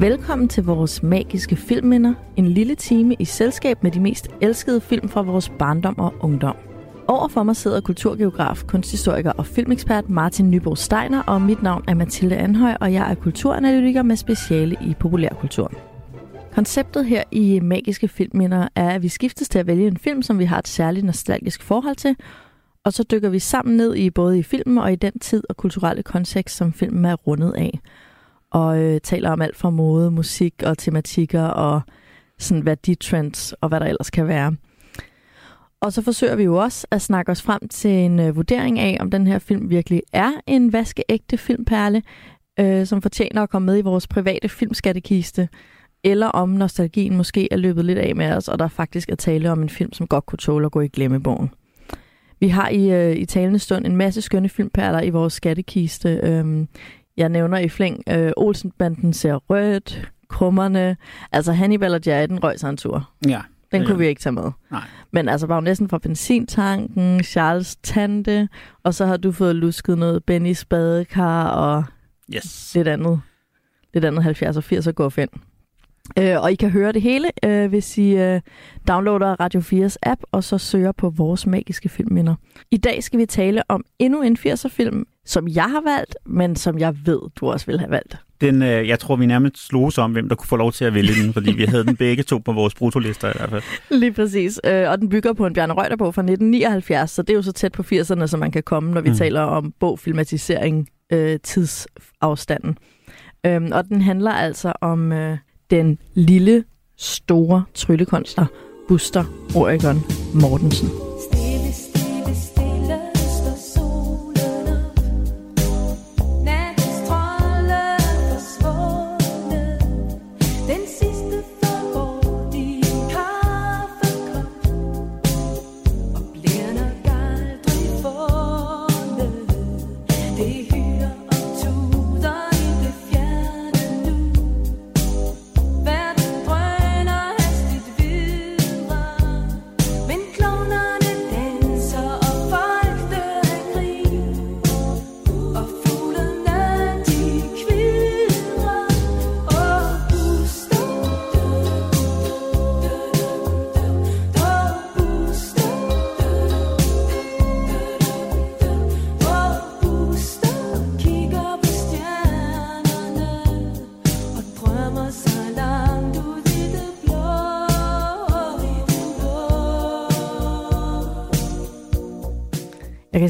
Velkommen til vores magiske filmminder. En lille time i selskab med de mest elskede film fra vores barndom og ungdom. Overfor mig sidder kulturgeograf, kunsthistoriker og filmekspert Martin Nybo Steiner, og mit navn er Mathilde Anhøj, og jeg er kulturanalytiker med speciale i populærkultur. Konceptet her i Magiske Filmminder er, at vi skiftes til at vælge en film, som vi har et særligt nostalgisk forhold til, og så dykker vi sammen ned i både i filmen og i den tid og kulturelle kontekst, som filmen er rundet af. Og øh, taler om alt fra mode, musik og tematikker og sådan værditrends og hvad der ellers kan være. Og så forsøger vi jo også at snakke os frem til en øh, vurdering af, om den her film virkelig er en vaskeægte filmperle, øh, som fortjener at komme med i vores private filmskattekiste, eller om nostalgien måske er løbet lidt af med os, og der faktisk er tale om en film, som godt kunne tåle at gå i glemmebogen. Vi har i, øh, i talende stund en masse skønne filmperler i vores skattekiste. Øhm, jeg nævner i flæng, øh, Olsenbanden ser rødt, Krummerne, altså Hannibal og Jerry, den røg sig en tur. Ja. Den Ja. kunne vi ikke tage med. Nej. Men altså bare næsten fra benzintanken, Charles Tante, og så har du fået lusket noget Bennys badekar og Yes. lidt andet, lidt andet 70 og 80 gå ind. Øh, og I kan høre det hele, øh, hvis I øh, downloader Radio 4's app, og så søger på vores magiske filmminder. I dag skal vi tale om endnu en 80'er-film, som jeg har valgt, men som jeg ved, du også vil have valgt. Den, øh, jeg tror, vi nærmest slog om, hvem der kunne få lov til at vælge den, fordi vi havde den begge to på vores brutolister i hvert fald. Lige præcis. Øh, og den bygger på en Bjarne Reuter-bog fra 1979, så det er jo så tæt på 80'erne, som man kan komme, når vi mm. Taler om bogfilmatisering, øh, tidsafstanden. Øhm, og den handler altså om øh, den lille, store tryllekunstner, Buster Oregon Mortensen.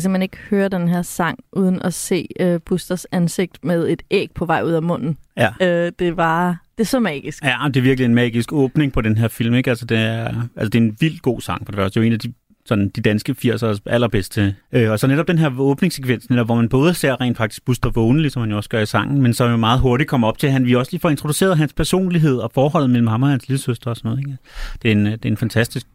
Kan simpelthen ikke høre den her sang, uden at se øh, Busters ansigt med et æg på vej ud af munden. Ja. Øh, det var det er så magisk. Ja, det er virkelig en magisk åbning på den her film. Ikke? Altså, det, er, altså, det er en vildt god sang for det første. Det er jo en af de, sådan, de danske 80'ers allerbedste. Øh, og så netop den her åbningssekvens, netop, hvor man både ser rent faktisk Buster vågne, ligesom han jo også gør i sangen, men så jo meget hurtigt kommer op til, at han, vi også lige får introduceret hans personlighed og forholdet mellem ham og hans lille søster og sådan noget. Ikke? Det, er en, det er en fantastisk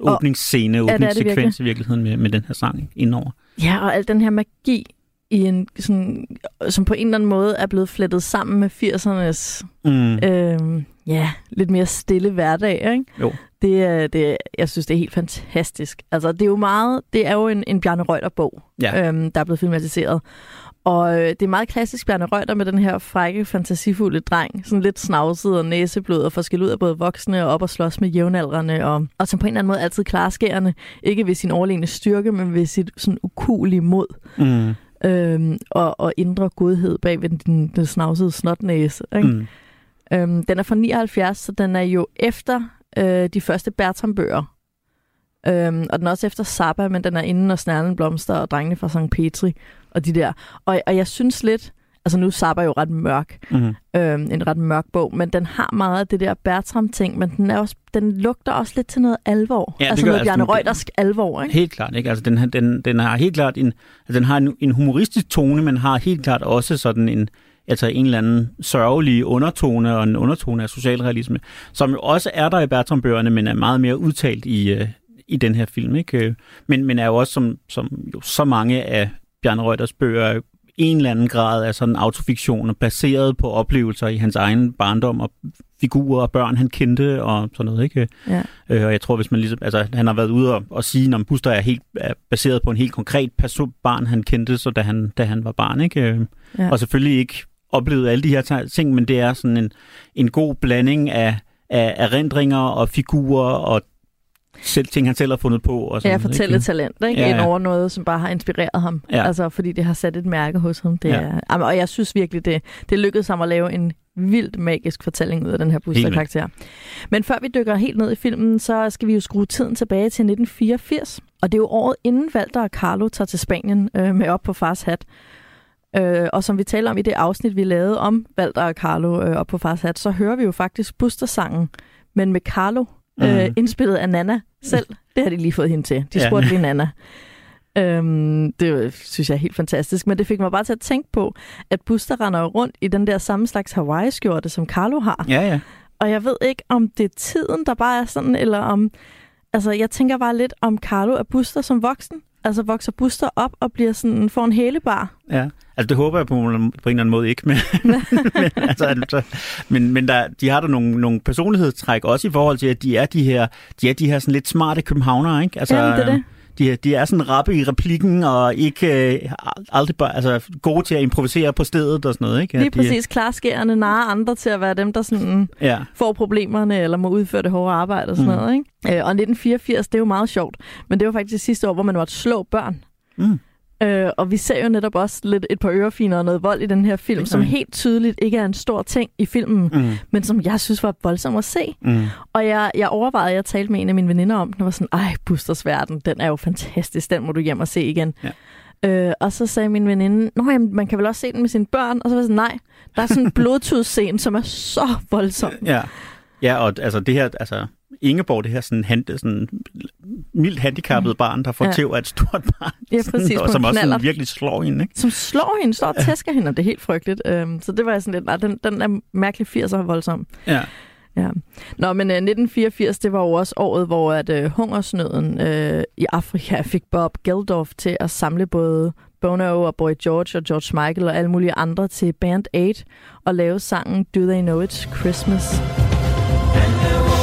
åbningsscene, åbningssekvens virkelig. i virkeligheden med, med den her sang indover. Ja, og al den her magi, i en, sådan, som på en eller anden måde er blevet flettet sammen med 80'ernes Mm. øh, ja, lidt mere stille hverdag. Ikke? Jo. Det, er- det, jeg synes, det er helt fantastisk. Altså, det er jo meget, det er jo en, en Bjarne Reuter-bog, Ja. øhm, der er blevet filmatiseret. Og øh, det er meget klassisk Bjarne Reuter med den her frække, fantasifulde dreng. Sådan lidt snavset og næseblod og forskel ud af både voksne og op og slås med jævnaldrende. Og, og som på en eller anden måde altid klarskærende. Ikke ved sin overlegne styrke, men ved sit sådan ukulige mod. Mm. Øhm, og, og indre godhed bag ved den, den snavsede snotnæse. Ikke? Mm. Øhm, den er fra 79, så den er jo efter øh, de første Bertram-bøger. Øhm, og den er også efter Zappa, men den er inden når snærlen blomster og drengene fra St. Petri og de der. Og, og jeg synes lidt, altså nu er Zappa jo ret mørk, Mm. øhm, en ret mørk bog, men den har meget af det der Bertram-ting, men den, er også, den lugter også lidt til noget alvor. Ja, altså noget altså Bjarne Reutersk alvor, ikke? Helt klart, ikke? Altså, den, den, den har helt klart en, altså, den har en, en humoristisk tone, men har helt klart også sådan en, altså en eller anden sørgelig undertone og en undertone af socialrealisme, som jo også er der i Bertram-bøgerne, men er meget mere udtalt i, øh, i den her film, ikke? Øh, Men, men er jo også, som, som jo så mange af Bjarne Reuters bøger, en eller anden grad af sådan autofiktioner, baseret på oplevelser i hans egen barndom og figurer og børn, han kendte og sådan noget, ikke? Ja. Øh, og jeg tror, hvis man ligesom, altså han har været ude og, og sige, at Buster er, helt, er baseret på en helt konkret person, barn, han kendte, så da han, da han var barn, ikke? Øh, Ja. Og selvfølgelig ikke oplevet alle de her ting, men det er sådan en, en god blanding af, af erindringer og figurer og selv ting, han selv har fundet på. Og sådan, Ja, fortælle ikke? talent, ikke? Ja, Ja, ja. over noget, som bare har inspireret ham. Ja. Altså, fordi det har sat et mærke hos ham. Det Ja. er, og jeg synes virkelig, det, det lykkedes ham at lave en vildt magisk fortælling ud af den her Buster-karakter. Men før vi dykker helt ned i filmen, så skal vi jo skrue tiden tilbage til 1984. Og det er jo året inden Walter og Carlo tager til Spanien øh, med op på fars hat. Øh, og som vi taler om i det afsnit, vi lavede om Walter og Carlo øh, op på fars hat, så hører vi jo faktisk Buster-sangen, men med Carlo øh, Mhm. indspillet af Nana selv. Det har de lige fået hende til. De Ja. spurgte lige Nana. Øhm, det synes jeg er helt fantastisk, men det fik mig bare til at tænke på, at Buster render rundt i den der samme slags Hawaii-skjorte, som Carlo har. Ja, ja. Og jeg ved ikke, om det er tiden, der bare er sådan, eller om... Altså, jeg tænker bare lidt om Carlo er Buster som voksen. Altså, vokser Buster op og bliver sådan, får en hælebar. Ja, altså det håber jeg på, på en eller anden måde ikke, men, men, altså, altså, men, men der, de har der nogle, nogle personlighedstræk også i forhold til, at de er de her, de er de her sådan lidt smarte københavnere, ikke? Altså, Jamen, det er det. De, de er sådan rappe i replikken og ikke øh, aldrig bare, altså, gode til at improvisere på stedet og sådan noget, ikke? Lige de, præcis klarskærende narrer andre til at være dem, der sådan Ja, får problemerne, eller må udføre det hårde arbejde og sådan Mm. noget. Ikke? Øh, og 1984, det er jo meget sjovt, men det var faktisk det sidste år, hvor man måtte slå børn. mm, Øh, og vi ser jo netop også lidt et par ørefiner og noget vold i den her film, som helt tydeligt ikke er en stor ting i filmen, mm, men som jeg synes var voldsom at se. mm. Og jeg, jeg overvejede, jeg talte med en af mine veninder om den, og var sådan, ej, Busters Verden, den er jo fantastisk, den må du hjem og se igen. Ja. Øh, og så sagde min veninde, nå jamen, man kan vel også se den med sine børn? Og så var jeg sådan, nej, der er sådan en blodtudsscene, som er så voldsom. Ja. Ja, og altså det her, altså Ingeborg, det her sådan, hand, sådan mildt handicappet barn, der får Ja. tæv af et stort barn. Ja, præcis, og som også sådan, virkelig slår hende, ikke? som slår hende, står og tæsker hende, og det er helt frygteligt. Øhm, så det var jeg sådan lidt, nej, den, den er mærkelig 80'er voldsom. Ja. Ja. Nå, men øh, 1984, det var jo også året, hvor at øh, hungersnøden øh, i Afrika fik Bob Geldof til at samle både Bono og Boy George og George Michael og alle mulige andre til Band 8 og lave sangen Do They Know It's Christmas. Og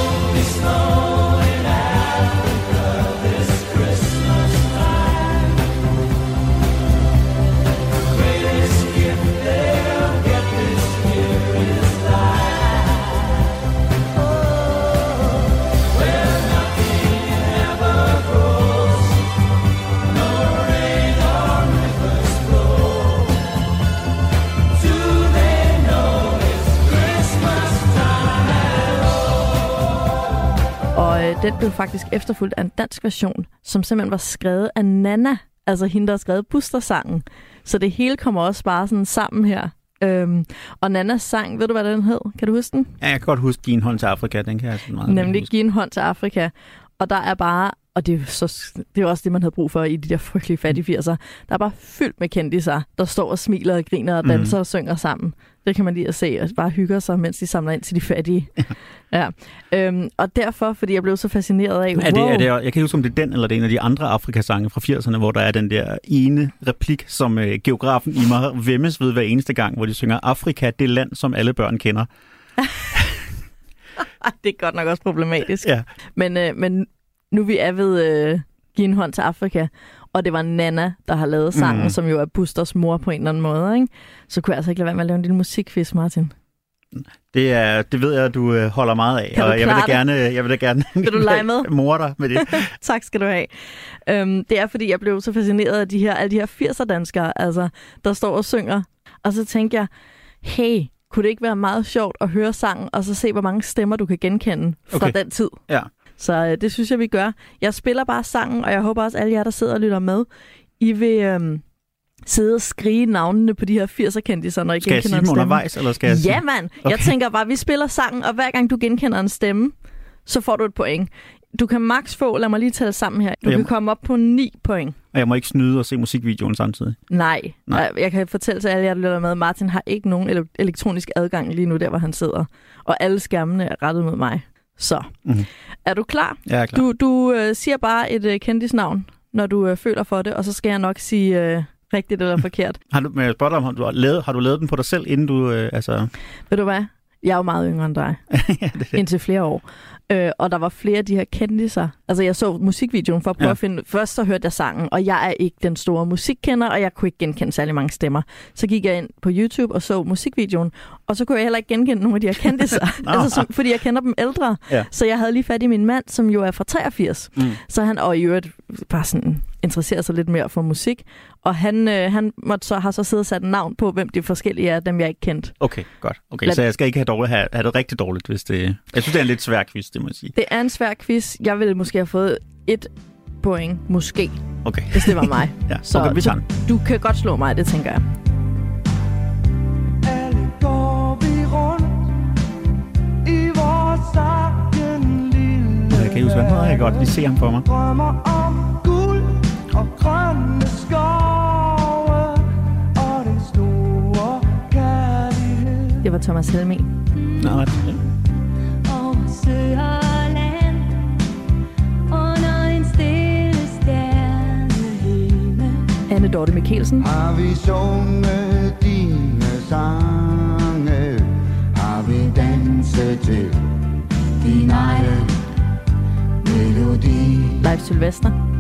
øh, den blev faktisk efterfulgt af en dansk version, som simpelthen var skrevet af Nana, altså hende, der har skrevet Buster-sangen. Så det hele kommer også bare sådan sammen her. Øhm, og Nannas sang, ved du, hvad den hed? Kan du huske den? Ja, jeg kan godt huske Give en hånd til Afrika, den kan jeg sådan meget Nemlig. Giv en hånd til Afrika. Og der er bare, og det er, så, det er også det, man havde brug for i de der frygtelige fattige 80'er, der er bare fyldt med kendiser, der står og smiler og griner og danser mm. og synger sammen. Det kan man lige at se, og bare hygger sig, mens de samler ind til de fattige. ja. Øhm, og derfor, fordi jeg blev så fascineret af, Er det, wow, er det, jeg kan ikke huske, om det er den eller det er en af de andre Afrikasange fra 80'erne, hvor der er den der ene replik, som øh, geografen i mig vemmes ved hver eneste gang, hvor de synger, Afrika, det land, som alle børn kender. Det er godt nok også problematisk. Ja. Men, øh, men nu vi er ved øh, Giv en hånd til Afrika, og det var Nana, der har lavet sangen, mm. som jo er Busters mor på en eller anden måde, ikke? så kunne jeg altså ikke lade være med at lave en lille musikquiz, Martin. Det, er, det ved jeg, at du øh, holder meget af, Kan og jeg vil, da gerne, jeg vil da gerne Vil du lege med? mor dig med det. tak skal du have. Øhm, det er, fordi jeg blev så fascineret af de her, alle de her 80'er danskere, altså, der står og synger. Og så tænkte jeg, hey, kunne det ikke være meget sjovt at høre sangen, og så se, hvor mange stemmer du kan genkende fra Okay. den tid? Ja. Så øh, det synes jeg, vi gør. Jeg spiller bare sangen, og jeg håber også, alle jer, der sidder og lytter med, I vil øhm, sidde og skrige navnene på de her 80'er-kendiser, når I Skal jeg genkender sige en dem undervejs, eller skal jeg sige? Ja, mand. Jeg Okay. tænker bare, vi spiller sangen, og hver gang du genkender en stemme, så får du et point. Du kan max få, lad mig lige tælle sammen her, du Jamen. kan komme op på 9 point. Og jeg må ikke snyde og se musikvideoen samtidig. Nej. Nej. Nej. Jeg kan fortælle til alle jer, der lytter med, Martin har ikke nogen ele- elektronisk adgang lige nu, der hvor han sidder. Og alle skærmene er rettet mod mig. Så, Mhm. er du klar? Jeg er klar. Du, du øh, siger bare et øh, kendisnavn, når du øh, føler for det, og så skal jeg nok sige øh, rigtigt eller forkert. Har du, men jeg spørger dig, om du har lavet, har du lavet den på dig selv, inden du, øh, altså... Ved du hvad? Jeg er jo meget yngre end dig. ja, det er det. indtil flere år. Øh, og der var flere af de her kendiser, Altså, jeg så musikvideoen for at prøve Ja. at finde... Først så hørte jeg sangen, og jeg er ikke den store musikkender, og jeg kunne ikke genkende særlig mange stemmer. Så gik jeg ind på YouTube og så musikvideoen, og så kunne jeg heller ikke genkende nogle af de her. Nå. altså, som, fordi jeg kender dem ældre. Ja. Så jeg havde lige fat i min mand, som jo er fra 83. Mm. Så han, og i øvrigt bare sådan interesserer sig lidt mere for musik. Og han, øh, han måtte så, har så siddet og sat navn på, hvem de forskellige er, dem jeg ikke kendte. Okay, godt. Okay, Lad- så jeg skal ikke have, dårligt, have, have det rigtig dårligt, hvis det... Jeg synes, det er en lidt svær quiz, det må jeg sige. Det er en svær quiz. Jeg ville måske have fået et point, måske, Okay. hvis det var mig. Ja, Så- okay, vi tager den. Du kan godt slå mig, det tænker jeg. Jeg kan huske, hvad han hedder. Jeg kan godt lige se ham for mig. Det var Thomas Helmig. Nå, ret. Ja. Anne Dorte Mikkelsen. Har vi sunget dine sange? Har vi danset til din egen melodi? Leif Sylvester.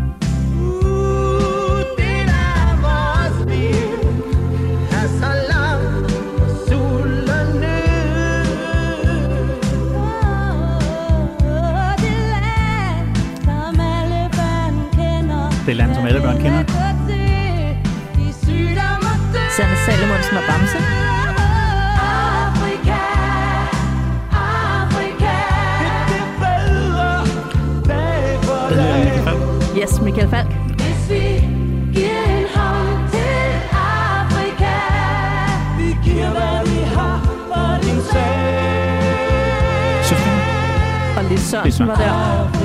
Sanne Salomonsen og Bamse. Yes, Michael Falk. Hvis vi giver en hånd til Afrika. Vi giver, hvad vi har for din sag. Og Lis Sørensen var der.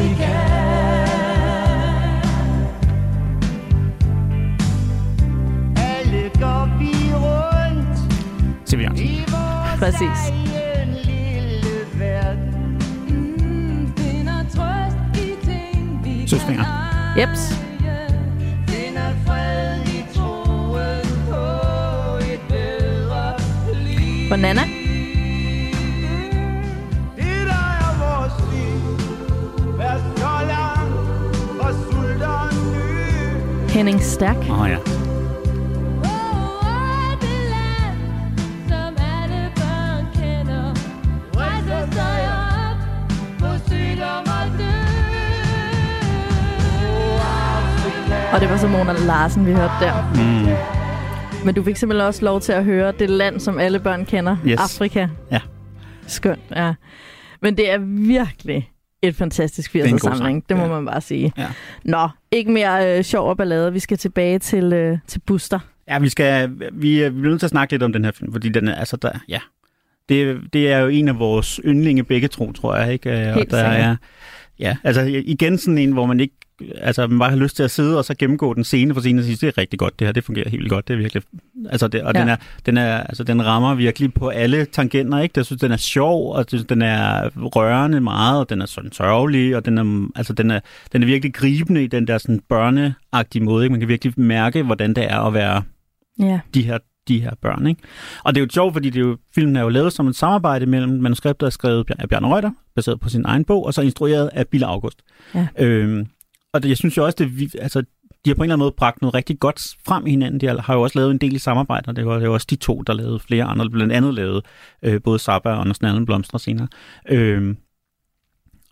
Lang og sult og ny. Henning Stærk. Åh oh, ja. Og det var så Mona Larsen, vi hørte der. Mm. Men du fik simpelthen også lov til at høre det land, som alle børn kender. Yes. Afrika. Ja. Skønt, ja. Men det er virkelig et fantastisk er en god 80'er-samling. sang. Det må Ja. man bare sige. Ja. Nå, ikke mere øh, sjov og ballade. Vi skal tilbage til, øh, til Buster. Ja, vi skal vi, er- vi bliver nødt til at snakke lidt om den her film, fordi den er, altså der, ja. Det, det er jo en af vores yndlinge begge to, tror jeg, ikke? Øh, Helt og der sikkert. er, ja, altså igen sådan en, hvor man ikke, altså man bare har lyst til at sidde og så gennemgå den scene for scene og sige, det er rigtig godt, det her, det fungerer helt vildt godt, det er virkelig, altså det, og Ja. den, er, den, er, altså den rammer virkelig på alle tangenter, ikke? Jeg synes, den er sjov, og synes, den er rørende meget, og den er sådan sørgelig, og den er, altså den er, den er virkelig gribende i den der sådan børneagtige måde, ikke? Man kan virkelig mærke, hvordan det er at være Ja. de her, de her børn. Ikke? Og det er jo sjovt, fordi det er jo, filmen er jo lavet som et samarbejde mellem manuskriptet, der er skrevet af Bjarne Reuter, baseret på sin egen bog, og så instrueret af Bille August. Ja. Øhm, og det, jeg synes jo også, det, vi- altså, de har på en eller anden måde bragt noget rigtig godt frem i hinanden. De har jo også lavet en del i samarbejde, og det var, det var også de to, der lavede flere andre, blandt andet lavede øh, både Zappa og Anders Nanden Blomstre senere. Øh,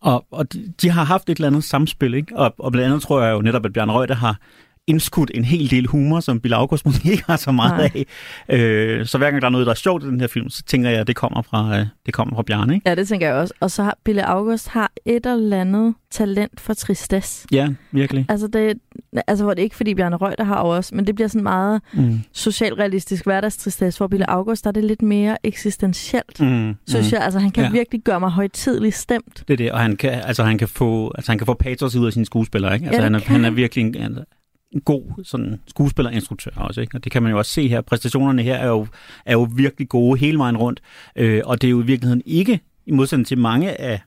og, og de, de har haft et eller andet samspil, ikke? Og, og blandt andet tror jeg jo netop, at Bjørn Røgte har indskudt en hel del humor, som Bill August måske ikke har så meget Nej. af. Øh, så hver gang der er noget, der er sjovt i den her film, så tænker jeg, at det kommer fra, øh, det kommer fra Bjarne, ikke? ja, det tænker jeg også. Og så har Bille August har et eller andet talent for tristesse. Ja, virkelig. Altså, det, altså hvor det er ikke fordi Bjarne Reuter har også, men det bliver sådan meget Mm. socialrealistisk hverdagstristesse, hvor Bille August der er det lidt mere eksistentielt. Mm. Synes jeg, altså han kan Ja. virkelig gøre mig højtidligt stemt. Det er det, og han kan, altså, han kan få, altså, han kan få patos ud af sine skuespillere, ikke? Altså, Ja, han, er, kan han er virkelig en god sådan, skuespillerinstruktør også, ikke? Og det kan man jo også se her. Præstationerne her er jo, er jo virkelig gode hele vejen rundt, øh, og det er jo i virkeligheden ikke, i modsætning til mange af,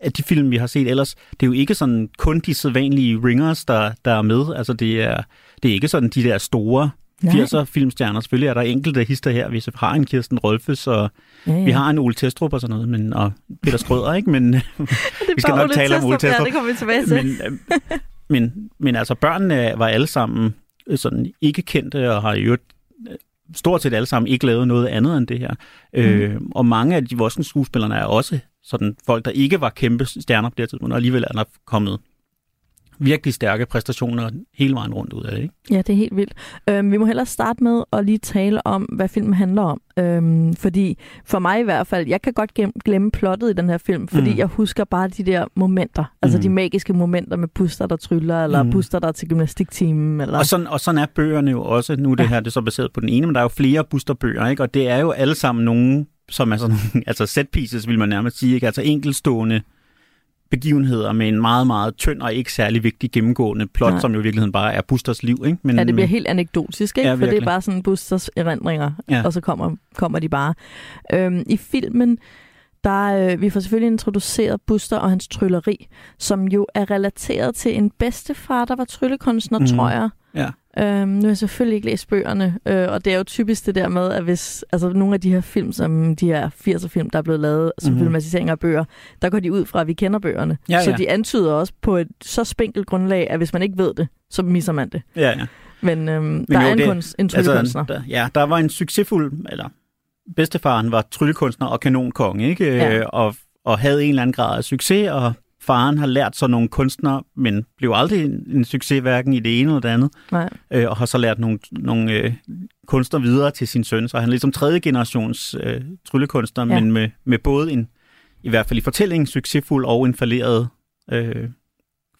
af de film, vi har set ellers, det er jo ikke sådan kun de sædvanlige ringers, der, der er med. Altså, det er, det er ikke sådan de der store Nej. 80'er filmstjerner. Selvfølgelig er der enkelte hister her. Vi har en Kirsten Rolfes, og Ja, ja. vi har en Ole Testrup og sådan noget, men, og Peter Skrøder, ikke? Men, vi skal bare nok tale om Ole Testrup. Testrup. Ja, det kommer vi tilbage til. men, øh, men, men altså, børnene var alle sammen øh, sådan ikke kendte, og har øvrigt øh, stort set alle sammen ikke lavet noget andet end det her. Mm. Øh, og mange af de voksne skuespillerne er også sådan folk, der ikke var kæmpe stjerner på det tidspunkt, og alligevel er der kommet virkelig stærke præstationer hele vejen rundt ud af det. Ikke? Ja, det er helt vildt. Øhm, vi må hellere starte med at lige tale om, hvad filmen handler om. Øhm, fordi for mig i hvert fald, jeg kan godt glemme, plottet i den her film, fordi Mm. jeg husker bare de der momenter. Altså Mm. de magiske momenter med Buster, der tryller, eller Mm. Buster, der er til gymnastiktimen. Eller... Og sådan, og sådan er bøgerne jo også. Nu er det Ja. her det er så baseret på den ene, men der er jo flere Buster-bøger, ikke? og det er jo alle sammen nogen, som er sådan altså set pieces, vil man nærmest sige, ikke? altså enkelstående begivenheder med en meget, meget tynd og ikke særlig vigtig gennemgående plot, Nej. som jo i virkeligheden bare er Busters liv. Ikke? Men, Ja, det bliver helt anekdotisk, ikke? Ja, For det er bare sådan Busters erindringer, Ja. og så kommer, kommer de bare. Øhm, I filmen, der øh, vi får selvfølgelig introduceret Buster og hans trylleri, som jo er relateret til en bedstefar, der var tryllekunstner, mm. tror jeg. Ja. Øhm, nu har jeg selvfølgelig ikke læst bøgerne, øh, og det er jo typisk det der med, at hvis altså nogle af de her film, som de her 80'er film, der er blevet lavet som Mhm. mm-hmm. filmatiseringer af bøger, der går de ud fra, at vi kender bøgerne. Ja, Så ja. de antyder også på et så spinkelt grundlag, at hvis man ikke ved det, så misser man det. Ja, ja. Men, øhm, der jo, er en, det- kunst, en tryllekunstner. der, ja, der var en succesfuld, eller bedstefaren var tryllekunstner og kanonkonge, ikke? Ja. Øh, Og, og havde en eller anden grad af succes, og faren har lært sig nogle kunstnere, men blev aldrig en, en succes, hverken i det ene eller det andet, Nej. øh, og har så lært nogle, nogle øh, kunstnere videre til sin søn. Så han er ligesom tredje generations øh, tryllekunstner, Ja. men med, med både en, i hvert fald i fortællingen, succesfuld og en falderet øh,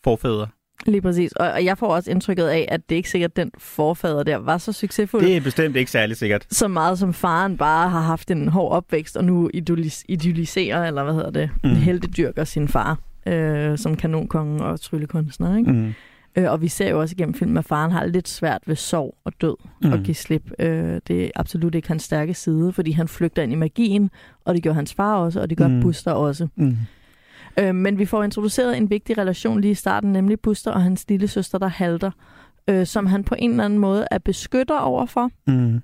forfædre. Lige præcis. Og, jeg får også indtrykket af, at det er ikke sikkert, at den forfader der var så succesfuld. Det er bestemt ikke særlig sikkert. Så meget som faren bare har haft en hård opvækst, og nu idolis- idylliserer, eller hvad hedder det, mm. heldedyrker sin far øh, som kanonkonge og tryllekunstner. Ikke? Mm. Øh, og vi ser jo også igennem filmen, at faren har lidt svært ved sorg og død mm. Og give slip. Øh, det er absolut ikke hans stærke side, fordi han flygter ind i magien, og det gør hans far også, og det gør. Mm. Buster også. Mm. Øh, men vi får introduceret en vigtig relation lige i starten, nemlig Buster og hans lille søster, der halter, øh, som han på en eller anden måde er beskytter overfor, Mm.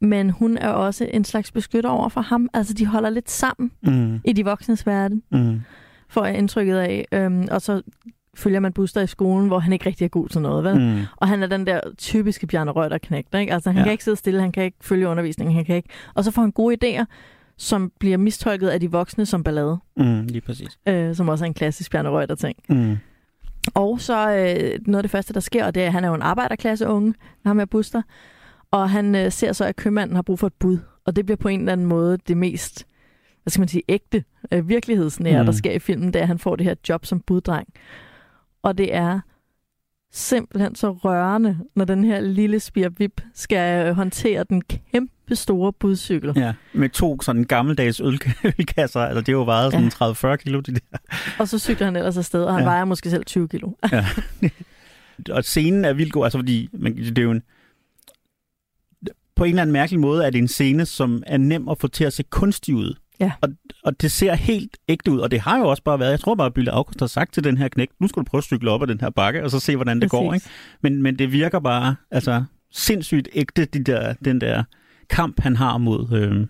men hun er også en slags beskytter over for ham. Altså, de holder lidt sammen Mm. i de voksnes verden, Mm. Får jeg indtrykket af. Øhm, og så følger man Buster i skolen, hvor han ikke rigtig er god til noget, vel? Mm. Og han er den der typiske Bjarne Røgter knægt, ikke? Altså, han Ja. kan ikke sidde stille, han kan ikke følge undervisningen, han kan ikke. Og så får han gode idéer, som bliver mistolket af de voksne som ballade, Mm. Lige præcis. øh, som også er en klassisk Bjarne Røgter-ting. Mm. Og så øh, noget af det første, der sker, og det er, at han er jo en arbejderklasse unge, ham med Buster, og han øh, ser så, at købmanden har brug for et bud, og det bliver på en eller anden måde det mest, hvad skal man sige, ægte, øh, virkelighedsnære, Mm. der sker i filmen, det er, at han får det her job som buddreng. Og det er simpelthen så rørende, når den her lille spirvip skal øh, håndtere den kæmpe store budcykel. Ja, med to sådan gammeldags øl- ølkasser. Altså, det er jo vejet sådan 30-40 kilo, de der. Og så cykler han ellers afsted, og han Ja. ja. vejer måske selv 20 kilo. Og scenen er vildt god, altså fordi man, det er jo en, på en eller anden mærkelig måde er det en scene, som er nem at få til at se kunstig ud. Ja. Og, og det ser helt ægte ud, og det har jo også bare været, jeg tror bare, at Bille August har sagt til den her knægt, nu skal du prøve at cykle op ad den her bakke, og så se, hvordan det går. Præcis. Ikke? Men, men det virker bare altså, sindssygt ægte, de der, den der kamp, han har mod, øh,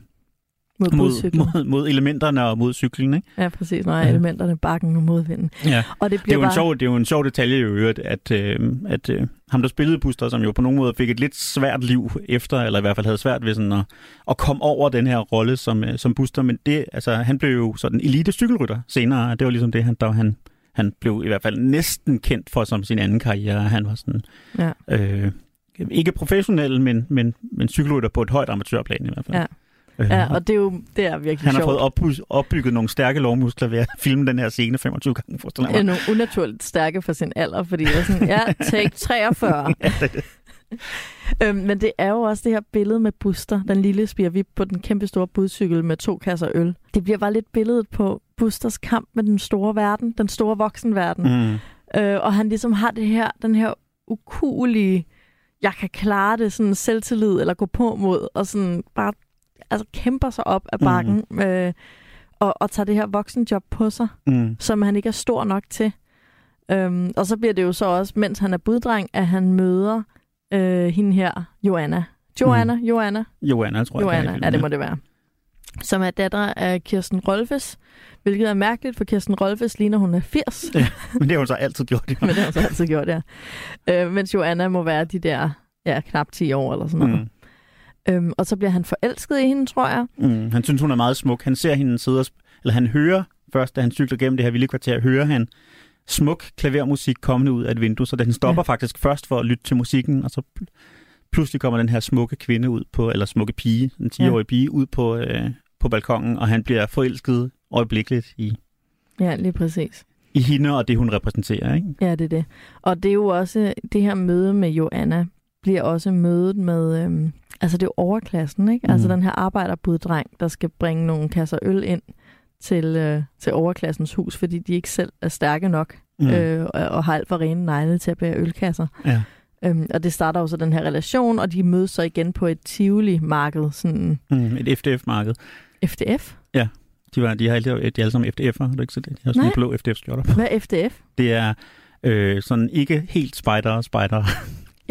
Mod mod, mod, mod elementerne og mod cyklen. Ikke? Ja, præcis. Når Ja. elementerne, bakken og modvinden. Ja. Og det Det er, bliver jo en bare... sjov, det er jo en sjov detalje i øvrigt, at, øh, at øh, ham, der spillede Buster, som jo på nogen måde fik et lidt svært liv efter, eller i hvert fald havde svært ved sådan at, at komme over den her rolle som, øh, som Buster, men det, altså, han blev jo sådan elite cykelrytter senere. Det var ligesom det, han, der han, han blev i hvert fald næsten kendt for som sin anden karriere. Han var sådan, Ja. øh, ikke professionel, men, men, men cykelrytter på et højt amatørplan i hvert fald. Ja. Øh, Ja, og det er jo det er virkelig han har sjovt. fået opbygget, nogle stærke lovmuskler ved at filme den her scene 25 gange, forestiller jeg er mig. nogle unaturligt stærke for sin alder, fordi jeg er sådan, ja, take 43. Ja, det, det. øhm, men det er jo også det her billede med Buster, den lille spirvip på den kæmpe store budcykel med to kasser øl. Det bliver bare lidt billedet på Busters kamp med den store verden, den store voksenverden. Mm. Øh, og han ligesom har det her, den her ukulige, jeg kan klare det, sådan selvtillid eller gå på mod, og sådan bare altså, kæmper sig op af bakken, mm. øh, og, og tager det her voksenjob på sig. Mm. som han ikke er stor nok til. Øhm, og så bliver det jo så også, mens han er buddreng, at han møder øh, hende her, Joanna. Joanna, mm. Joanna, Joanna, tror jeg. Joanna, ja, det må det være. Som er datter af Kirsten Rolfes, hvilket er mærkeligt, for Kirsten Rolfes ligner, hun er 80. Ja. Men det har hun så altid gjort. Jo. Men det har hun så altid gjort, ja. Øh, mens Joanna må være de der ja, knap 10 år eller sådan noget. Mm. Øhm, og så bliver han forelsket i hende, tror jeg. Mm. Han synes, hun er meget smuk. Han ser hende sidde og... Eller han hører først, da han cykler gennem det her vilde kvarter, hører han smuk klavermusik kommende ud af et vindue, så den stopper ja. faktisk først for at lytte til musikken, og så pl- pludselig kommer den her smukke kvinde ud på, eller smukke pige, en 10-årig ja. pige, ud på, øh, på balkongen, og han bliver forelsket øjeblikkeligt i, Ja, lige præcis. i hende og det, hun repræsenterer. Ikke? Ja, det er det. Og det er jo også, det her møde med Joanna, bliver også mødet med, øhm, altså det er jo overklassen, ikke? Mm. Altså den her arbejderbuddreng, der skal bringe nogle kasser øl ind til, øh, til overklassens hus, fordi de ikke selv er stærke nok, mm. øh, og, og har alt for rene negle til at bære ølkasser. Ja. Øhm, og det starter jo så den her relation, og de mødes så igen på et Tivoli-marked, sådan Mm, et FDF-marked. FDF. De, var, de, har alle, de er alle sammen FDF'er, har du ikke set det? De har sådan Nej. en blå FDF-skjorter på. Hvad er FDF? Det er øh, sådan ikke helt spider spider.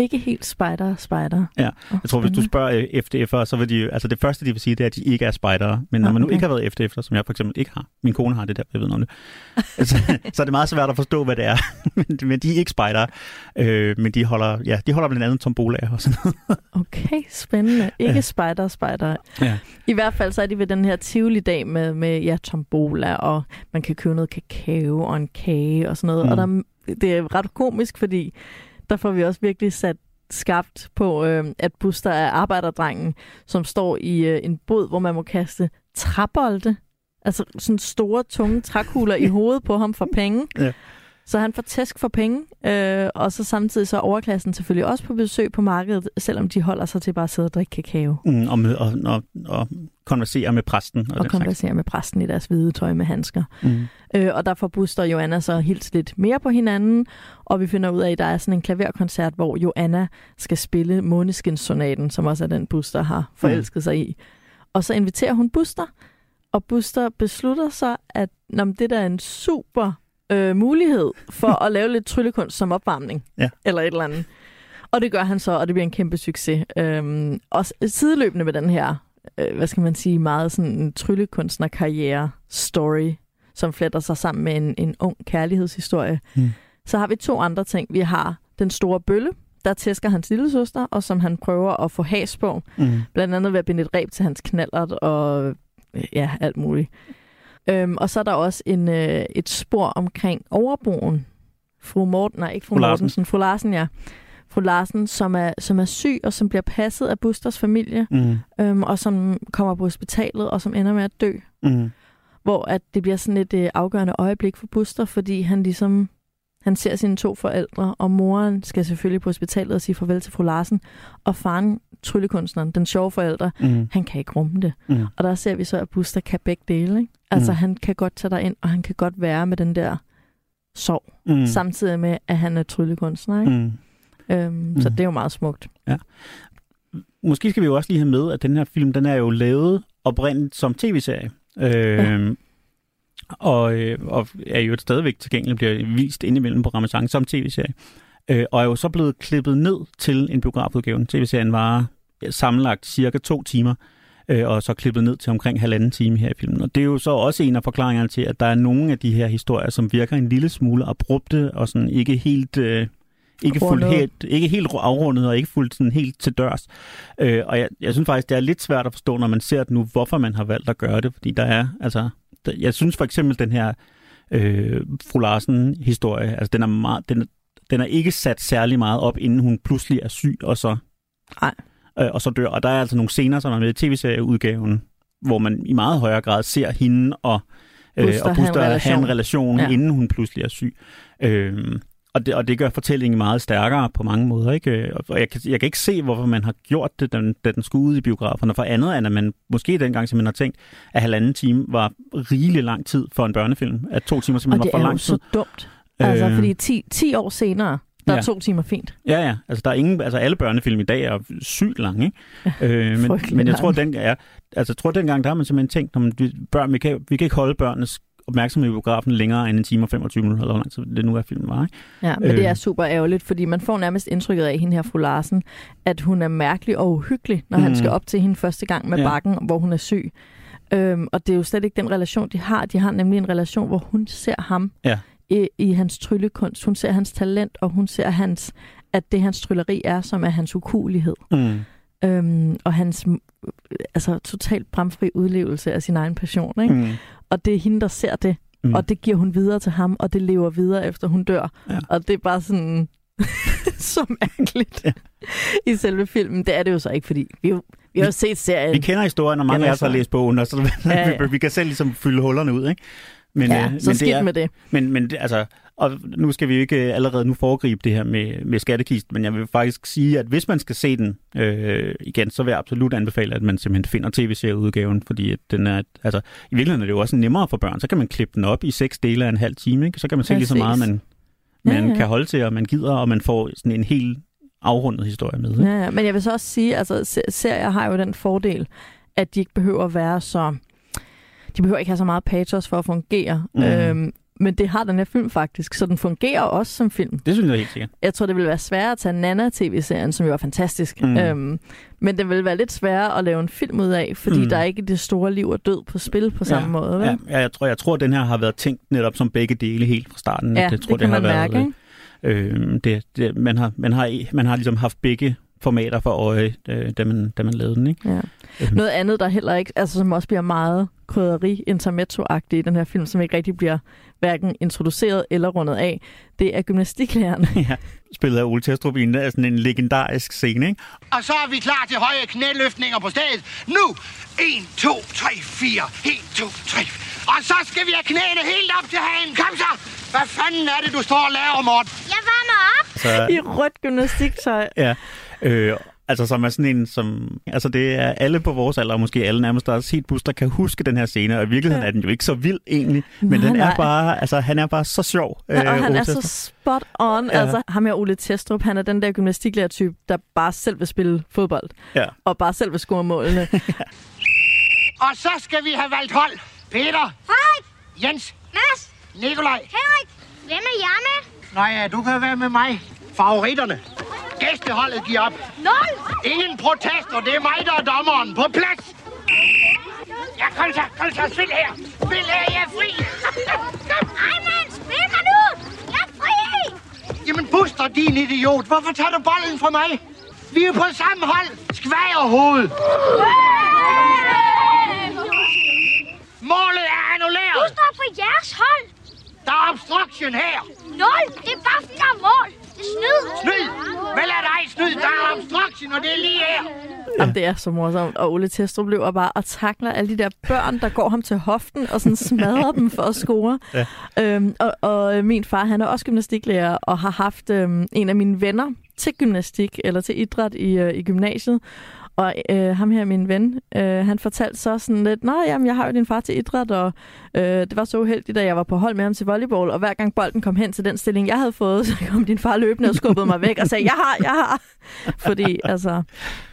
Ikke helt spider, spider. Ja, Oh, Jeg tror, hvis du spørger øh, FDF'er, så vil de altså det første, de vil sige, det er, at de ikke er spejdere. Men når man nu ikke har været FDF'er, som jeg for eksempel ikke har, min kone har det der, jeg ved noget om det, så, så er det meget svært at forstå, hvad det er. men, men de er ikke spejdere. Øh, men de holder, ja, de holder blandt andet tombolaer og sådan noget. Okay, spændende. Ikke Ja. spider, spider. Ja. I hvert fald så er de ved den her Tivoli-dag med, med ja, tombola, og man kan købe noget kakao og en kage og sådan noget. Mm. Og der, det er ret komisk, fordi der får vi også virkelig sat skabt på, øh, at Buster er arbejderdrengen, som står i øh, en båd, hvor man må kaste træbolde. Altså sådan store, tunge trækugler i hovedet på ham for penge. Ja. Så han får tæsk for penge, øh, og så samtidig så er overklassen selvfølgelig også på besøg på markedet, selvom de holder sig til bare at sidde og drikke kakao. Mm, og, med, og, og, og konversere med præsten. Og, Og den slags. konversere med præsten i deres hvide tøj med handsker. Mm. Øh, og der får Buster og Joanna så helt lidt mere på hinanden, og vi finder ud af, at der er sådan en klaverkoncert, hvor Joanna skal spille Måneskinssonaten, som også er den Buster har forelsket sig i. Og så inviterer hun Buster, og Buster beslutter så, at nå, det der er en super øh, mulighed for at lave lidt tryllekunst som opvarmning, Ja. eller et eller andet. Og det gør han så, og det bliver en kæmpe succes. Øhm, og sideløbende med den her, øh, hvad skal man sige, meget sådan en tryllekunstner-karriere-story, som fletter sig sammen med en, en ung kærlighedshistorie. Mm. Så har vi to andre ting. Vi har den store bølle, der tæsker hans lille søster, og som han prøver at få has på. Mm. Blandt andet ved at binde et reb til hans knallert og øh, ja, alt muligt. Øhm, og så er der også en, øh, et spor omkring overboen. Fru Morten, nej ikke fru, Fru Larsen. Mortensen, fru Larsen, ja. Fru Larsen, som er, som er syg og som bliver passet af Busters familie, Mm. øhm, og som kommer på hospitalet og som ender med at dø. Mm. Hvor at det bliver sådan et øh, afgørende øjeblik for Buster, fordi han ligesom han ser sine to forældre, og moren skal selvfølgelig på hospitalet og sige farvel til fru Larsen, og faren, tryllekunstneren, den sjove forælder, Mm. han kan ikke rumme det. Mm. Og der ser vi så, at Buster kan begge dele. Ikke? Altså, Mm. han kan godt tage dig ind, og han kan godt være med den der sorg, Mm. samtidig med, at han er tryllekunstner. Ikke? Mm. Mm. Øhm, Så Mm. det er jo meget smukt. Måske skal vi jo også lige have med, at den her film, den er jo lavet oprindeligt som tv-serie. Øh, og, øh, og er jo stadigvæk tilgængelig, bliver vist indimellem på Ramazan som tv-serie. Øh, og er jo så blevet klippet ned til en biografudgave. TV-serien var sammenlagt cirka to timer, øh, og så klippet ned til omkring halvanden time her i filmen. Og det er jo så også en af forklaringerne til, at der er nogle af de her historier, som virker en lille smule abrupte, og sådan ikke helt... Øh, ikke, fuldt helt, ikke helt afrundet og ikke fuldt sådan helt til dørs. Øh, og jeg, jeg synes faktisk, det er lidt svært at forstå, når man ser det nu, hvorfor man har valgt at gøre det. Fordi der er, altså, der, jeg synes for eksempel, den her øh, fru Larsen-historie, altså den er, meget, den, den er ikke sat særlig meget op, inden hun pludselig er syg, og så, Nej. øh, og så dør. Og der er altså nogle scener, som er med i tv-serieudgaven, hvor man i meget højere grad ser hende og øh, Buster og have en Buster have en relation. Ja. inden hun pludselig er syg. Øh, og det, og det gør fortællingen meget stærkere på mange måder. Ikke? Øh, Og jeg kan, jeg kan ikke se, hvorfor man har gjort det, den, da den skulle ud i biograferne. For andet end, at man måske dengang simpelthen har tænkt, at halvanden time var rigelig lang tid for en børnefilm. At to timer Og simpelthen det var er for lang tid. så dumt. Altså, Øh. fordi 10, 10 år senere, der Ja. er to timer fint. Ja, ja. Altså, der er ingen, altså alle børnefilm i dag er sygt lange, ikke? øh, men, men jeg tror, den, ja, altså, jeg tror, dengang der har man simpelthen tænkt, man, vi, børn, vi, kan, vi kan ikke holde børnenes opmærksomhed i biografen længere end en time og 25 minutter, eller hvor lang tid det nu er filmen var. Ikke? Ja, men øh. det Øh. er super ærgerligt, fordi man får nærmest indtrykket af hende her, fru Larsen, at hun er mærkelig og uhyggelig, når mm. han skal op til hende første gang med Ja. ja. bakken, hvor hun er syg. Øhm, og det er jo slet ikke den relation, de har. De har nemlig en relation, hvor hun ser ham Ja. I, i hans tryllekunst. Hun ser hans talent, og hun ser hans, at det hans trylleri er, som er hans ukulighed. Mm. Øhm, og hans altså, totalt bramfri udlevelse af sin egen passion. Ikke? Mm. Og det er hende, der ser det. Mm. Og det giver hun videre til ham, og det lever videre, efter hun dør. Ja. Og det er bare sådan så mærkeligt Ja. i selve filmen. Det er det jo så ikke, fordi vi, jo, vi har jo set serien. Vi kender historien, og mange af os har læst bogen, og så Ja, ja. vi, vi kan selv ligesom fylde hullerne ud. Ikke? Men, ja, øh, så men skidt det er, med det. Men, men det, altså, og nu skal vi jo ikke allerede nu foregribe det her med, med skattekist, men jeg vil faktisk sige, at hvis man skal se den øh, igen, så vil jeg absolut anbefale, at man simpelthen finder tv-serieudgaven, fordi at den er, altså, i virkeligheden er det jo også nemmere for børn. Så kan man klippe den op i seks dele af en halv time, ikke? så kan man se lige så meget, man, Ja, man ja. kan holde til, og man gider, og man får sådan en helt afrundet historie med. Ikke? Ja, ja. Men jeg vil så også sige, altså se- serier har jo den fordel, at de ikke behøver at være så... De behøver ikke have så meget pathos for at fungere. Mhm. Øhm, men det har den her film faktisk, så den fungerer også som film. Det synes jeg helt sikkert. Jeg tror, det ville være sværere at tage Nana-tv-serien, som jo er fantastisk. Mm. Mm. Øhm, men det vil være lidt sværere at lave en film ud af, fordi Mm. mm. der er ikke det store liv og død på spil på samme måde. Vel? Ja, ja, jeg tror, jeg tror, at den her har været tænkt netop som begge dele helt fra starten. ja jeg det, tror, det kan har man mærke. været, Ikke? Øh, det, det, man, har, man, har, man har ligesom haft begge formater for øje, øh, da, man, da man lavede den. Ikke? Ja. Øhm. Noget andet, der heller ikke, altså som også bliver meget krydderi intermezzo i den her film, som ikke rigtig bliver hverken introduceret eller rundet af, det er gymnastiklærerne. ja, spillet af Ole Testrup i er sådan en legendarisk scene. Ikke? Og så er vi klar til høje knæløftninger på stedet. Nu! 1, 2, 3, 4. 1, 2, 3. Og så skal vi have knæene helt op til hagen. Kom så! Hvad fanden er det, du står og laver, Morten? Jeg varmer op. Så, I rødt gymnastiktøj. ja, øh, altså som er sådan en, som... Altså det er alle på vores alder, og måske alle nærmest, der er set bus, der kan huske den her scene, og i virkeligheden Ja. er den jo ikke så vild egentlig, men Nej, den er nej. bare, altså han er bare så sjov. Ja, og øh, han Ole er så spot on. Ja. Altså, ham her Ole Testrup, han er den der gymnastiklærertype, der bare selv vil spille fodbold. Ja. Og bare selv vil score målene. Og så skal vi have valgt hold. Peter, Frederik, Jens, Mads, Nikolaj. Henrik, hvem er jeg med? Nå ja, du kan være med mig. Favoritterne. Gæsteholdet giver op. Nul. Ingen protester. Det er mig, der er dommeren. På plads. Ja, kom så, kom så. Spil her. Spil her, jeg er fri. Ej, mand, spil mig nu. Jeg er fri. Jamen, Buster, din idiot. Hvorfor tager du bolden fra mig? Vi er på samme hold. Skvager hoved. Målet er Du annulleret. står på jeres hold. Der er obstruction her. Nul. Det er bare fordi, der er mål. Det er snyd. Snyd. Vel er dig snyd. Der er obstruction, og det er lige her. Jamen, det er så morsomt. Og Ole Testrup løber bare og takler alle de der børn, der går ham til hoften og sådan smadrer dem for at score. Ja. Øhm, og, og min far, han er også gymnastiklærer og har haft øhm, en af mine venner til gymnastik eller til idræt i, øh, i gymnasiet. Og øh, ham her, min ven, øh, han fortalte så sådan lidt, nej, jamen, jeg har jo din far til idræt, og øh, det var så uheldigt, da jeg var på hold med ham til volleyball, og hver gang bolden kom hen til den stilling, jeg havde fået, så kom din far løbende og skubbede mig væk og sagde, jeg har, jeg har. Fordi, altså,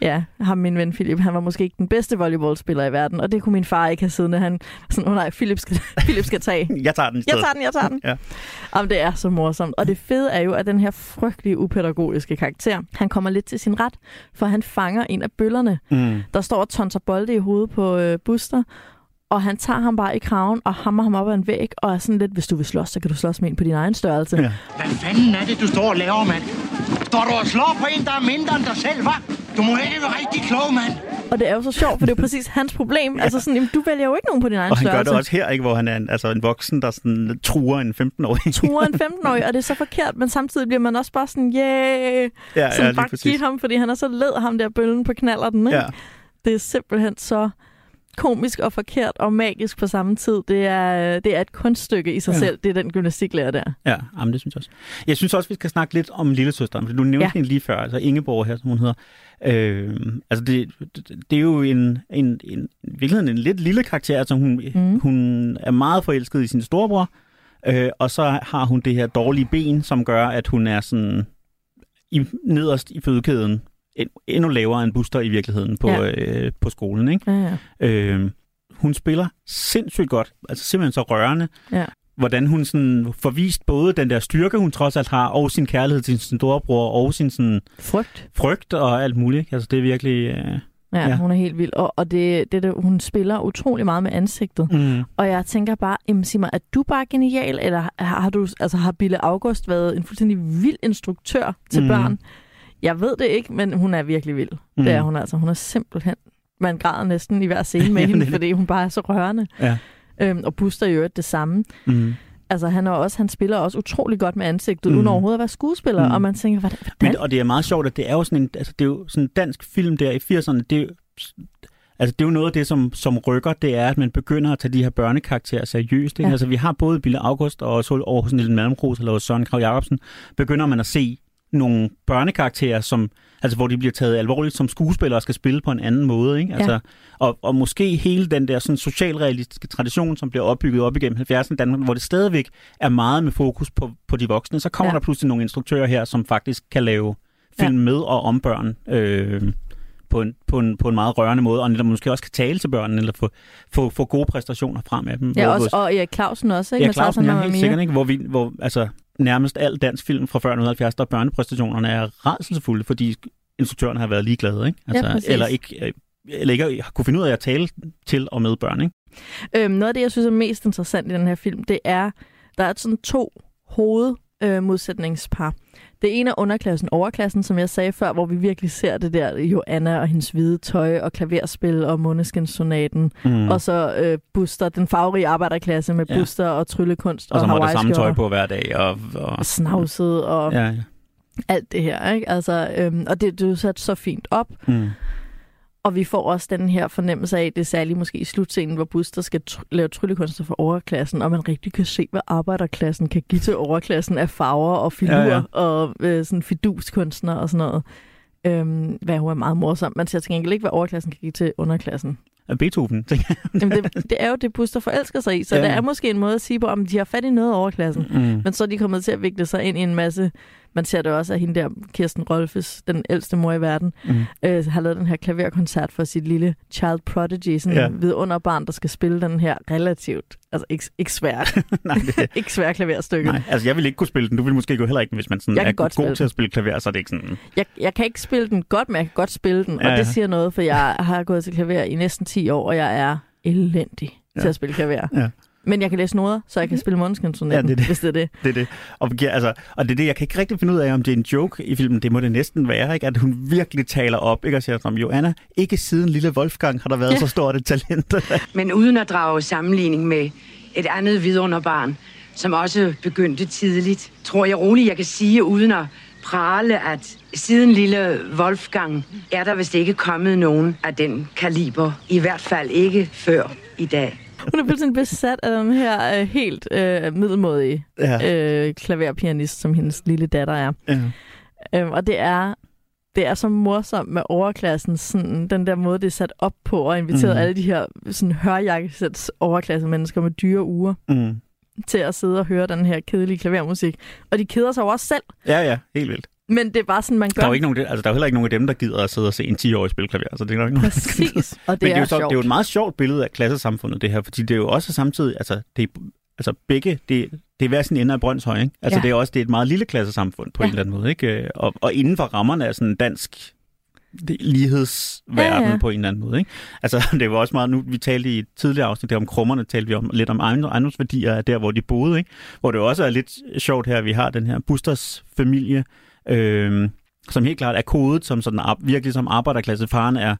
ja, ham min ven Philip, han var måske ikke den bedste volleyballspiller i verden, og det kunne min far ikke have siddende. Han sådan, åh oh, nej, Philip skal, Philip skal tage. Jeg tager den Jeg tager den, jeg tager den. Ja. Jamen, det er så morsomt. Og det fede er jo, at den her frygtelige upædagogiske karakter, han kommer lidt til sin ret, for han fanger en af bøllerne, Mm. der står og tonser bolde i hovedet på øh, Buster, og han tager ham bare i kraven og hammer ham op ad en væg, og er sådan lidt, hvis du vil slås, så kan du slås med en på din egen størrelse. Ja. Ja. Hvad fanden er det, du står og laver, mand? Står du og slår på en, der er mindre end dig selv, hva'? Du må ikke være rigtig klog, mand. Og det er jo så sjovt, for det er jo præcis hans problem. Ja. Altså sådan, jamen, du vælger jo ikke nogen på din egen Og han gør størrelse. det også her, ikke, hvor han er en, altså en voksen, der sådan truer en 15-årig. truer en 15-årig, og det er så forkert, men samtidig bliver man også bare sådan, yeah, ja, sådan ja, bare give ham, fordi han er så led ham der bøllen på knaller den, ikke? Ja. Det er simpelthen så komisk og forkert og magisk på samme tid. Det er, det er et kunststykke i sig Ja. selv, det er den gymnastiklærer der. Ja, jamen, det synes jeg også. Jeg synes også, vi skal snakke lidt om lillesøsteren, for du nævnte. Ja. hende lige før, altså Ingeborg her, som hun hedder. Øh, altså, det, det, det er jo en, en, en, i virkeligheden en lidt lille karakter, altså hun, mm. Hun er meget forelsket i sin storebror, øh, og så har hun det her dårlige ben, som gør, at hun er sådan i, nederst i fødekæden, en- endnu lavere end Buster i virkeligheden på. Ja. øh, på skolen, ikke? Ja, ja. Øh, hun spiller sindssygt godt. Altså simpelthen så rørende. Ja. Hvordan hun sådan får vist både den der styrke, hun trods alt har, og sin kærlighed til sin storebror, og sin sådan Frygt. frygt og alt muligt. Altså det er virkelig... Øh... Ja, Ja. hun er helt vild. Og, og det, det, det, hun spiller utrolig meget med ansigtet. Mm. Og jeg tænker bare, jamen, sig mig, er du bare genial, eller har, har du, altså, har Bille August været en fuldstændig vild instruktør til mm. børn? Jeg ved det ikke, men hun er virkelig vild. Mm. Det er hun altså. Hun er simpelthen... Man græder næsten i hver scene med hende, fordi hun bare er så rørende. Ja. Øhm, og Buster i øvrigt det samme. Mm. Altså, han, er også, han spiller også utrolig godt med ansigtet, mm. Uden overhovedet at være skuespiller. Mm. Og man tænker, hvordan? Men, og det er meget sjovt, at det er jo sådan en, altså det er jo sådan en dansk film der i 80'erne, det er altså det er jo noget af det, som, som rykker, det er, at man begynder at tage de her børnekarakterer seriøst. Ikke? Ja. Altså vi har både Bille August og så over hos Niels Malmros eller Søren Krav Jacobsen, begynder man at se nogle børnekarakterer, som, altså hvor de bliver taget alvorligt som skuespillere og skal spille på en anden måde. Ikke? Altså, og, og måske hele den der sådan socialrealistiske tradition, som bliver opbygget op igennem 70'erne i Danmark, hvor det stadigvæk er meget med fokus på, på de voksne, så kommer Ja. der pludselig nogle instruktører her, som faktisk kan lave film med og om børn øh, på, en, på, en, på en meget rørende måde, og netop måske også kan tale til børnene, eller få, få, få gode præstationer frem af dem. Ja, Hvor- også, og Erik Clausen også, ikke? Ja, Clausen, ja, helt sikkert, ikke? Hvor, vi, hvor altså, nærmest al dansk film fra før 1970, der børnepræstationerne er rædselsfulde, fordi instruktørerne har været ligeglade, ikke? Altså, Ja, præcis. eller ikke, øh, eller ikke har kunne finde ud af at tale til og med børn, ikke? Øhm, noget af det, jeg synes er mest interessant i den her film, det er, der er sådan to hovedmodsætningspar. Øh. Det ene er underklassen, overklassen, som jeg sagde før, hvor vi virkelig ser det der Joanna og hendes hvide tøj og klaverspil og Måneskinsonaten. Mm. Og så øh, Buster, den farverige arbejderklasse med Ja. Buster og tryllekunst og, og så må det samme tøj på hver dag. Og, og, Og snavset og ja. ja, alt det her. Ikke? Altså, øhm, og det, det er jo sat så fint op. Mm. Og vi får også den her fornemmelse af, det er særligt måske i slutscenen, hvor Buster skal tr- lave tryllekunster for overklassen, og man rigtig kan se, hvad arbejderklassen kan give til overklassen af farver og filurer Ja, ja, og øh, sådan fiduskunstner og sådan noget. Øhm, hvad hun er meget morsom. Man ser til gengæld ikke, hvad overklassen kan give til underklassen. Beethoven, tænker jeg. Jamen, det, det er jo det, Buster forelsker sig i, så Ja. det er måske en måde at sige på, om de har fat i noget overklassen. Mm. Men så er de kommet til at vikle sig ind i en masse... Man ser det også af hende der, Kirsten Rolfes, den ældste mor i verden, Mm. øh, har lavet den her klaverkoncert for sit lille child prodigy, sådan Ja. ja. vidunderbarn, der skal spille den her relativt, altså ikke, ikke svært, Nej, det, ikke svært klaverstykke. nej, altså jeg vil ikke kunne spille den. Du vil måske gå heller ikke, hvis man sådan Jeg er godt god til at spille klaver, så er det ikke sådan... Jeg, jeg kan ikke spille den godt, men jeg kan godt spille den, Ja, og ja. det siger noget, for jeg har gået til klaver i næsten 10 år, og jeg er elendig ja. til at spille klaver. Ja. Men jeg kan læse noder, så jeg kan spille Måneskinsonaten, Ja, det er det. hvis det er det. Det er det. Og, ja, altså, og det er det, jeg kan ikke rigtig finde ud af, om det er en joke i filmen. Det må det næsten være, ikke? At hun virkelig taler op, ikke? Og siger som Joanna, ikke siden lille Wolfgang har der været Ja. så stort et talent. Men uden at drage sammenligning med et andet vidunderbarn, som også begyndte tidligt, tror jeg roligt, jeg kan sige, uden at prale, at siden lille Wolfgang er der vist ikke kommet nogen af den kaliber. I hvert fald ikke før i dag. Hun er fuldstændig besat af den her øh, helt øh, middelmådige ja. øh, klaverpianist, som hendes lille datter er. ja. Øhm, og det er, det er så morsomt med overklassen, sådan, den der måde, det er sat op på, og inviteret mm. alle de her sådan, hørjakkesæts overklasse mennesker med dyre uger Mm. til at sidde og høre den her kedelige klavermusik. Og de keder sig jo også selv, ja, ja, helt vildt. Men det er bare sådan, man gør. Der er jo ikke nogen, altså, der er jo heller ikke nogen af dem, der gider at sidde og se en 10-årig spille klaver, så det er der ikke nogen. der gider. Præcis, og det, Men det er, er, jo så, sjovt. det er jo et meget sjovt billede af klassesamfundet, det her, fordi det er jo også samtidig, altså, det er, altså begge, det, det er hver sin ende af Brøndshøj, ikke? Altså Ja. det er også det er et meget lille klassesamfund på ja. En eller anden måde, ikke? Øh, Og, og inden for rammerne af sådan en dansk det, lighedsverden ja, Ja, på en eller anden måde, ikke? Altså det var også meget, nu vi talte i et tidligere afsnit der om krummerne, talte vi om lidt om ejendom- ejendomsværdier af der, hvor de boede, ikke? Hvor det også er lidt sjovt her, at vi har den her Busters familie, øh, som helt klart er kodet som sådan virkelig som arbejderklasse. Faren er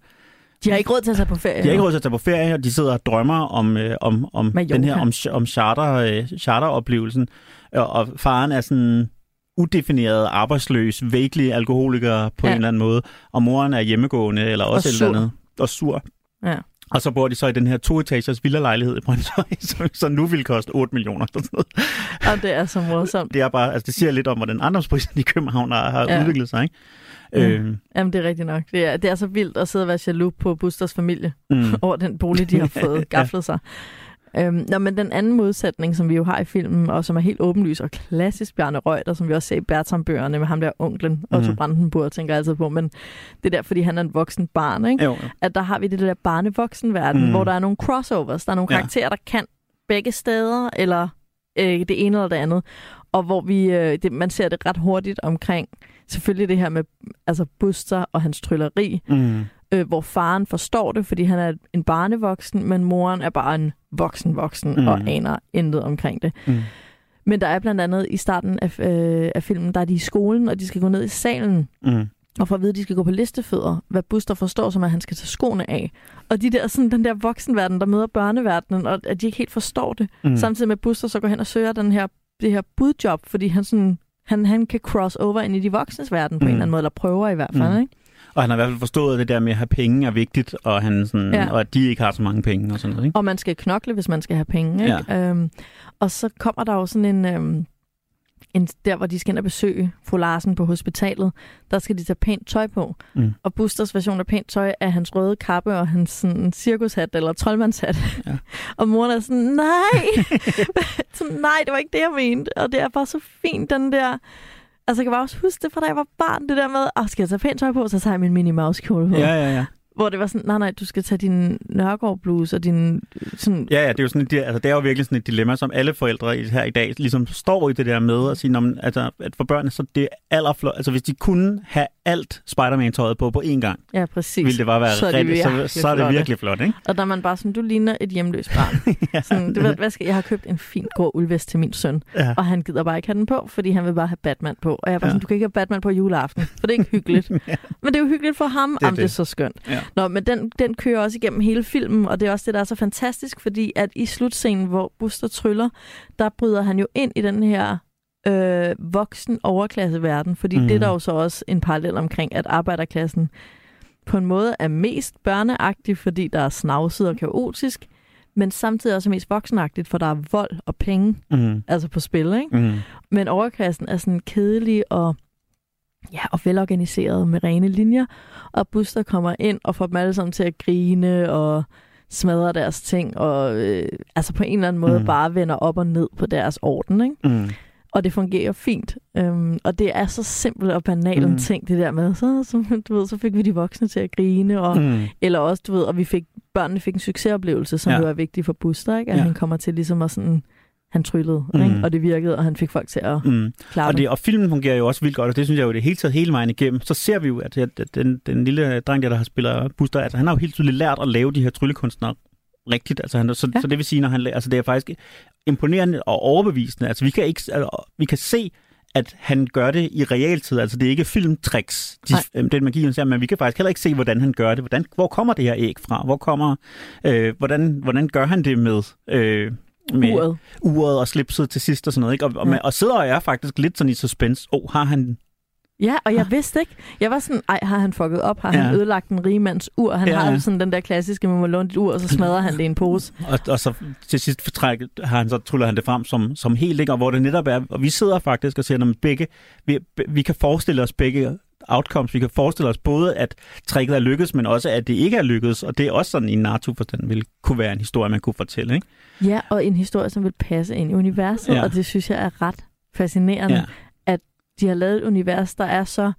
De har ikke råd til at tage på ferie. de har ikke råd til at tage på ferie, og de sidder og drømmer om, øh, om, om Mallorca. den her om, om charter, øh, charteroplevelsen. Og, og faren er sådan udefineret arbejdsløs, vægelig alkoholiker på ja. En eller anden måde, og moren er hjemmegående eller også et sur. eller andet, og sur. Ja. Og så bor de så i den her to-etagers villalejlighed i Brøndshøj, som så nu vil koste 8 millioner. Og det er så morsomt. Det er bare, altså det siger lidt om, hvordan ejendomspriserne i København har, har ja. Udviklet sig, ikke? Ja. Øh, Jamen, det er rigtigt nok. Det er, det er så vildt at sidde og være jaloux på Busters familie mm. over den bolig, de har fået Ja. gaflet sig. Øhm, nå, men den anden modsætning, som vi jo har i filmen, og som er helt åbenlys og klassisk Bjarne Reuter, som vi også ser i Bertram-bøgerne med ham der onklen, Otto mm. Brandenburg, tænker jeg altid på, men det er der, fordi han er en voksen barn, ikke? Jo, at der har vi det der barne-voksen-verden, mm. hvor der er nogle crossovers, der er nogle Ja. karakterer, der kan begge steder, eller øh, det ene eller det andet, og hvor vi, øh, det, man ser det ret hurtigt omkring, selvfølgelig det her med altså Buster og hans trylleri, Mm. Øh, hvor faren forstår det, fordi han er en barnevoksen, men moren er bare en voksen-voksen Mm. og aner intet omkring det. Mm. Men der er blandt andet i starten af, øh, af filmen, der er de i skolen, og de skal gå ned i salen, Mm. og for at vide, at de skal gå på listefødder, hvad Buster forstår, som at han skal tage skoene af. Og de der, sådan, den der voksenverden, der møder børneverdenen, og at de ikke helt forstår det. Mm. Samtidig med, at Buster så går hen og søger den her, det her budjob, fordi han, sådan, han, han kan cross over ind i de voksnes verden på mm. en eller anden måde, eller prøver i hvert fald. Mm. Ikke? Og han har i hvert fald forstået, at det der med at have penge er vigtigt, og, han sådan, ja. Og at de ikke har så mange penge og sådan noget. Ikke? Og man skal knokle, hvis man skal have penge. Ikke? Ja. Øhm, og så kommer der jo sådan en, øhm, en... Der, hvor de skal ind og besøge fru Larsen på hospitalet, der skal de tage pænt tøj på. Mm. Og Busters version af pænt tøj er hans røde kappe og hans sådan, cirkushat eller troldmandshat. Ja. og moren er sådan, nej! sådan, nej, det var ikke det, jeg mente. Og det er bare så fint, den der... Altså, jeg kan bare også huske det, fra da jeg var barn, det der med, åh, skal jeg tage pænt tøj på, så tager jeg min Minnie Mouse kjole på. Ja, ja, ja. Hvor det var sådan, nej, nej, du skal tage din Nørgaard bluse og din sådan, Ja, ja, det er jo sådan et, altså, det er jo virkelig sådan et dilemma, som alle forældre her i dag ligesom står i det der med at sige, man, altså, at for børnene, så det er allerflot, altså hvis de kunne have alt Spider-Man-tøjet på på én gang, Ja, præcis. ville det bare være Så er det rigtig, så, virkelig så er det virkelig flot, ikke? Og der er man bare sådan, du ligner et hjemløst barn. ja. sådan, du ved, hvad skal, jeg har købt en fin grå uldvest til min søn, Ja. og han gider bare ikke have den på, fordi han vil bare have Batman på. Og jeg er bare Ja. sådan, du kan ikke have Batman på juleaften, for det er ikke hyggeligt. Ja. Men det er jo hyggeligt for ham. er Jamen, det er det. så skønt. Ja. Nå, men den, den kører også igennem hele filmen, og det er også det, der er så fantastisk, fordi at i slutscenen, hvor Buster tryller, der bryder han jo ind i den her øh, voksen overklasseverden, fordi Mhm. mm. det er der jo så også en parallel omkring, at arbejderklassen på en måde er mest børneagtig, fordi der er snavset og kaotisk, men samtidig også mest voksenagtigt, for der er vold og penge Mm. altså på spil, ikke? Mm. Men overklassen er sådan kedelig og, ja, og velorganiseret med rene linjer, og Buster kommer ind og får dem alle sammen til at grine og smadre deres ting, og øh, altså på en eller anden måde Mm. bare vender op og ned på deres orden, ikke? Mm. Og det fungerer fint. Øhm, og det er så simpelt og banalt en Mm. ting, det der med, så, så, du ved, så fik vi de voksne til at grine, og, Mm. eller også, du ved, og vi fik, børnene fik en succesoplevelse, som Ja. jo er vigtig for Buster, ikke? At Ja. han kommer til ligesom at sådan, han tryllede, Mm. ikke? og det virkede, og han fik folk til at Mm. klappe. Og, det, og filmen fungerer jo også vildt godt, og det synes jeg jo det hele taget hele vejen igennem. Så ser vi jo, at, den, den lille dreng, der, der har spillet Buster, altså, han har jo helt tydeligt lært at lave de her tryllekunstnere rigtigt. Altså, han, så, ja. Så det vil sige, når han, altså, det er faktisk imponerende og overbevisende. Altså, vi kan, ikke, altså, vi kan se, at han gør det i realtid. Altså, det er ikke filmtricks, de, øhm, den magi, han ser, men vi kan faktisk heller ikke se, hvordan han gør det. Hvordan, hvor kommer det her æg fra? Hvor kommer, øh, hvordan, hvordan gør han det med... Øh, med uret. uret og slipset til sidst og sådan noget. Ikke? Og, og, man, og sidder og er faktisk lidt sådan i suspense. Åh, oh, har han... Ja, og jeg vidste ikke. Jeg var sådan, ej, har han fucket op? Har Ja. han ødelagt en rigmands ur? Han Ja, har jo sådan den der klassiske, man må låne dit ur, og så smadrer han det i en pose. Og, og så til sidst fortræk, har han så tryller han det frem som, som helt, ikke? og hvor det netop er, og vi sidder faktisk og siger, når begge, vi, vi kan forestille os begge outcomes. Vi kan forestille os både, at tricket er lykkedes, men også, at det ikke er lykkedes, og det er også sådan i en NATO-forstand vil kunne være en historie, man kunne fortælle. Ikke? Ja, og en historie, som vil passe ind i universet, Ja. og det synes jeg er ret fascinerende, ja. at de har lavet et univers, der er så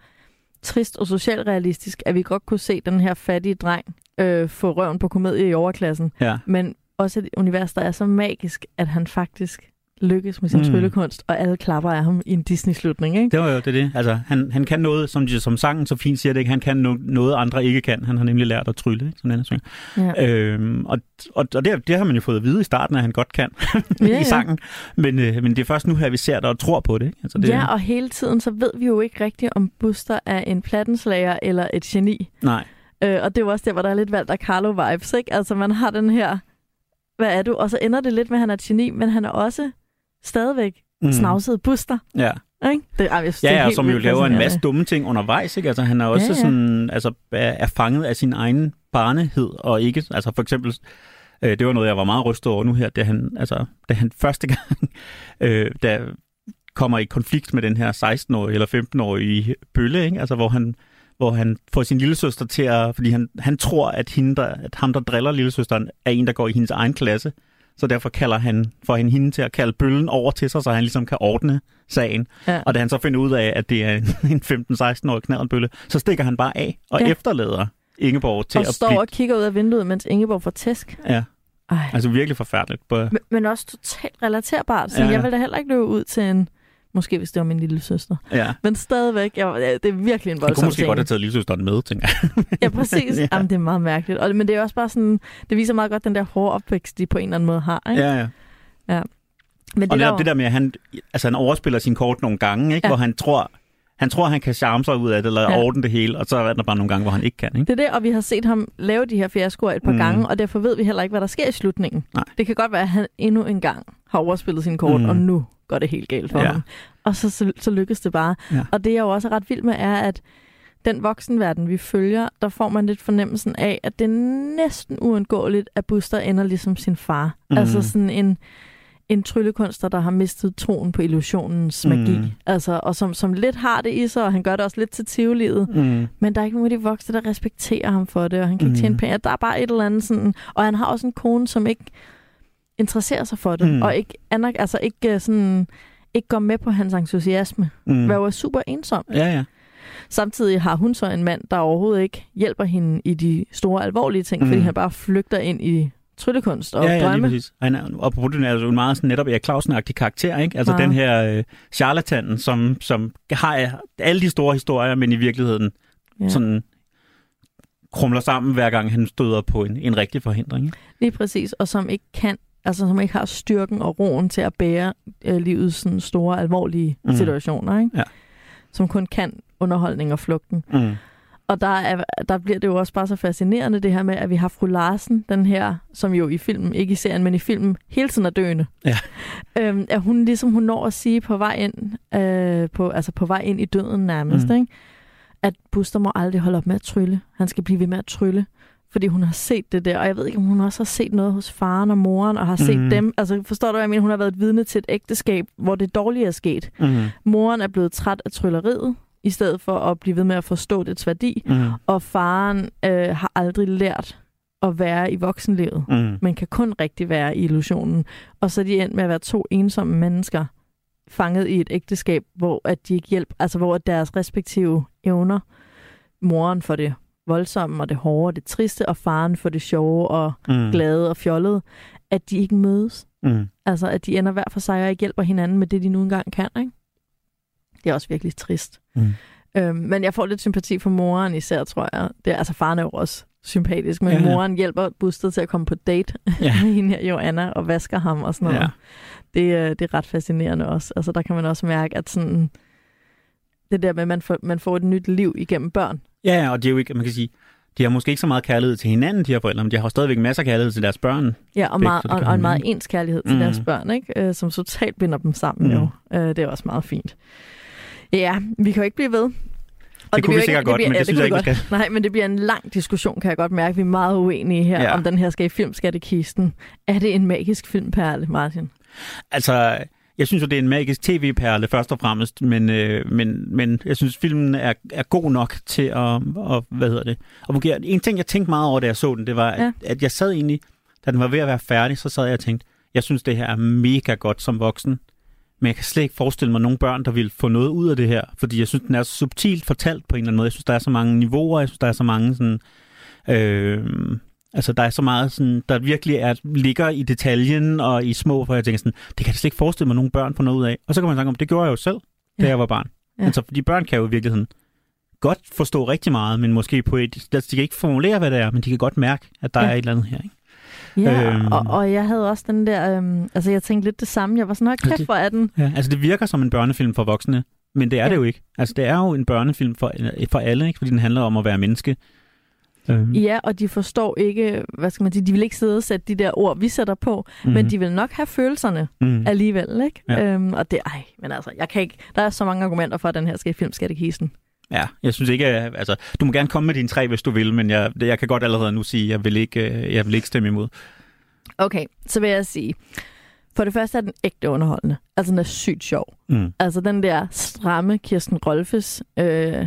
trist og socialrealistisk, at vi godt kunne se den her fattige dreng øh, få røven på komedie i overklassen, Ja. men også et univers, der er så magisk, at han faktisk lykkes med sin Mm. tryllekunst, og alle klapper af ham i en Disney-slutning, ikke? Det var jo det, det. Altså, han, han kan noget, som, som sangen så fint siger det, ikke? han kan no, noget, andre ikke kan. Han har nemlig lært at trylle, ikke? som den synger. Ja. Øhm, og og, og det, det har man jo fået at vide i starten, at han godt kan Ja, i ja. sangen. Men, øh, men det er først nu her, vi ser det og tror på det. Ikke? Altså, det Ja, og hele tiden, så ved vi jo ikke rigtigt, om Buster er en plattenslager eller et geni. Nej. Øh, og det er jo også der, hvor der er lidt valgt af Carlo-vibes, ikke? Altså, man har den her, hvad er du? Og så ender det lidt med, at han er et geni, men han er også stadigvæk mm. snavset Buster, Ja, ikke? Det, ej, jeg synes, det ja, er ja helt som jo laver en fascinerende. masse dumme ting undervejs. Ikke? Altså, han er også Ja, ja. sådan, altså, er, fanget af sin egen barnehed, og ikke, altså for eksempel, øh, det var noget, jeg var meget rystet over nu her, da han, altså, da han første gang, øh, da kommer i konflikt med den her 16-årige eller 15-årige bølle, ikke? Altså, hvor han hvor han får sin lillesøster til at, fordi han, han tror, at, hende, der, at ham, der driller lillesøsteren, er en, der går i hendes egen klasse. Så derfor kalder han for hende, hende til at kalde bøllen over til sig, så han ligesom kan ordne sagen. Ja. Og da han så finder ud af, at det er en- en 15-16-årig knallertbølle, så stikker han bare af og Ja. efterlader Ingeborg til og at står blive... og kigger ud af vinduet, mens Ingeborg får tæsk. Ja, Ej. altså virkelig forfærdeligt. På, Men, men også totalt relaterbart. Så ja. jeg vil da heller ikke løbe ud til en... Måske hvis det var min lille søster. ja. Men stadigvæk, jeg, ja, det er virkelig en voldsom kunne måske ting. godt have taget lillesøsteren med, tænker jeg. Ja, præcis. Ja. ja. Jamen, det er meget mærkeligt. Og, men det er også bare sådan... Det viser meget godt den der hårde opvækst, de på en eller anden måde har. Ikke? Ja, ja. Men Og det, netop der, det der med, at han, altså han overspiller sin kort nogle gange, ikke? Ja. hvor han tror, han tror, han kan charme sig ud af det, eller Ja. ja. ordne det hele, og så er der bare nogle gange, hvor han ikke kan. Ikke? det er det, og vi har set ham lave de her fiaskoer et par mm. Gange, og derfor ved vi heller ikke, hvad der sker i slutningen. Nej. Det kan godt være, at han endnu en gang har overspillet sin kort. Mm. og nu går det helt galt for Ja. ham. Og så, så, så lykkes det bare. Ja. Og det, jeg jo også er ret vild med, er, at den voksenverden, vi følger, der får man lidt fornemmelsen af, at det er næsten uundgåeligt, at Buster ender ligesom sin far. Mm. Altså sådan en, en tryllekunstner, der har mistet troen på illusionens magi. Mm. Altså, og som, som lidt har det i sig, og han gør det også lidt til tivolivet. Mm. Men der er ikke nogen af de voksne, der respekterer ham for det, og han kan ikke Mm. tjene penge. Der er bare et eller andet sådan... Og han har også en kone, som ikke interesserer sig for det, Mm. og ikke, anerk- altså ikke, øh, sådan, ikke går med på hans entusiasme. Mm. Hvad er super ensom. Ja, ja. Samtidig har hun så en mand, der overhovedet ikke hjælper hende i de store, alvorlige ting, mm. fordi han bare flygter ind i tryllekunst og ja, ja, drømme. præcis. Han er, og på den er jo en meget sådan, netop Erik Clausen-agtig karakter, ikke? Altså Meget. den her øh, charlatanen, som, som har alle de store historier, men i virkeligheden Ja. ja. sådan krumler sammen, hver gang han støder på en, en rigtig forhindring. Ikke? Lige præcis, og som ikke kan, altså som ikke har styrken og roen til at bære øh, livets sådan store, alvorlige mm. Situationer, ikke? Ja. Som kun kan underholdning og flugten. Mm. Og der, er, der bliver det jo også bare så fascinerende, det her med, at vi har fru Larsen, den her, som jo i filmen, ikke i serien, men i filmen, hele tiden er døende. Ja. Øhm, at hun ligesom, hun når at sige på vej ind, øh, på, altså på vej ind i døden nærmest, Mm. ikke? at Buster må aldrig holde op med at trylle. Han skal blive ved med at trylle, fordi hun har set det der. Og jeg ved ikke, om hun også har set noget hos faren og moren, og har set Mhm. dem. Altså, forstår du, hvad jeg mener? Hun har været et vidne til et ægteskab, hvor det dårlige er sket. Mm. Moren er blevet træt af trylleriet, i stedet for at blive ved med at forstå dets værdi. Mm. Og faren øh, har aldrig lært at være i voksenlivet, Mm. men kan kun rigtig være i illusionen. Og så er de endt med at være to ensomme mennesker, fanget i et ægteskab, hvor at de ikke hjælper, altså hvor at deres respektive evner, moren for det voldsomme og det hårde og det triste, og faren for det sjove og Mm. glade og fjollede, at de ikke mødes. Mm. Altså, at de ender hver for sig og ikke hjælper hinanden med det, de nu engang kan, ikke? Det er også virkelig trist. Mm. Øhm, men jeg får lidt sympati for moren især, tror jeg. Det er, altså, faren er jo også sympatisk, men Ja, ja, moren hjælper Buster til at komme på date Ja. hende her, Joanna, og vasker ham og sådan noget. Ja. Det, øh, det er ret fascinerende også. Altså, der kan man også mærke, at sådan, det der med, at man får, man får et nyt liv igennem børn. Ja, ja, og det er jo ikke, man kan sige, de har måske ikke så meget kærlighed til hinanden, de her forældre, men de har stadigvæk masser af kærlighed til deres børn. Ja, og, meget, det og, og en meget ens kærlighed til mm. Deres børn, ikke? Øh, som totalt binder dem sammen Mm. jo. Øh, det er også meget fint. Ja, vi kan jo ikke blive ved. Og Det kunne bliver vi ikke- sikkert godt, men det synes kunne jeg ikke, godt. Nej, men det bliver en lang diskussion, kan jeg godt mærke. Vi er meget uenige her, ja. Ja. om den her skal i filmskattekisten. Er det en magisk filmperle, Martin? Altså, jeg synes jo, det er en magisk tv-perle først og fremmest, men, øh, men, men jeg synes, filmen er, er god nok til at, og, hvad hedder det, at fungere. En ting, jeg tænkte meget over, da jeg så den, det var, at, Ja. at jeg sad egentlig, da den var ved at være færdig, så sad jeg og tænkte, jeg synes, det her er mega godt som voksen, men jeg kan slet ikke forestille mig nogen børn, der vil få noget ud af det her, fordi jeg synes, den er så subtilt fortalt på en eller anden måde. Jeg synes, der er så mange niveauer, jeg synes, der er så mange sådan... Øh, altså, der er så meget, sådan, der virkelig er, ligger i detaljen og i små, for jeg tænker sådan, det kan jeg slet ikke forestille mig, nogen børn får noget ud af. Og så kan man tænke om, det gjorde jeg jo selv, da Ja. jeg var barn. Ja. Altså, fordi børn kan jo i virkeligheden godt forstå rigtig meget, men måske på et... Altså, de kan ikke formulere, hvad det er, men de kan godt mærke, at der Ja. er et eller andet her. Ikke? Ja, Øhm. og, og jeg havde også den der... Øhm, altså, jeg tænkte lidt det samme. Jeg var sådan, Altså, kæft, det- hvor er den... Ja. Altså, det virker som en børnefilm for voksne, men det er Ja. det jo ikke. Altså, det er jo en børnefilm for, for alle, ikke? fordi den handler om at være menneske. Øhm, Ja, og de forstår ikke, hvad skal man sige, de vil ikke sidde og sætte de der ord, vi sætter på, mm. men de vil nok have følelserne mm. alligevel, ikke? Ja. Øhm, og det, ej, men altså, jeg kan ikke, der er så mange argumenter for, at den her skal i filmskattekisten. Ja, jeg synes ikke, at- altså, du må gerne komme med dine tre, hvis du vil, men jeg, jeg kan godt allerede nu sige, at jeg vil ikke, øh, jeg vil ikke stemme imod. Okay, så vil jeg sige, for det første er den ægte underholdende. Altså, den er sygt sjov. Mm. Altså, den der stramme Kirsten Rolfes, øh,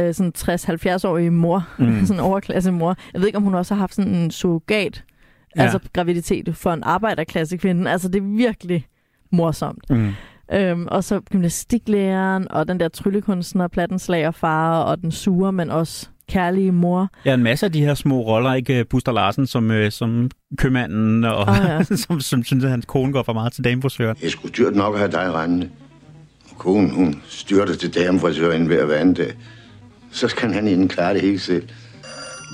øh, sådan 60-70-årige mor, mm. Sådan en overklasse mor. Jeg ved ikke, om hun også har haft sådan en surrogat Ja. Altså graviditet for en arbejderklasse kvinde. Altså det er virkelig morsomt. Mm. Øhm, og så gymnastiklæreren, og den der tryllekunstner, plattenslager far, og den sure, men også kærlige mor. Ja, en masse af de her små roller, ikke Buster Larsen som, øh, som købmanden, og Åh, ja. som, som synes, at hans kone går for meget til damefrisøren. Det er sgu dyrt nok at have dig rendende. Og konen, hun styrter til damefrisøren hver hver anden dag. Så skal han inden klare det hele selv.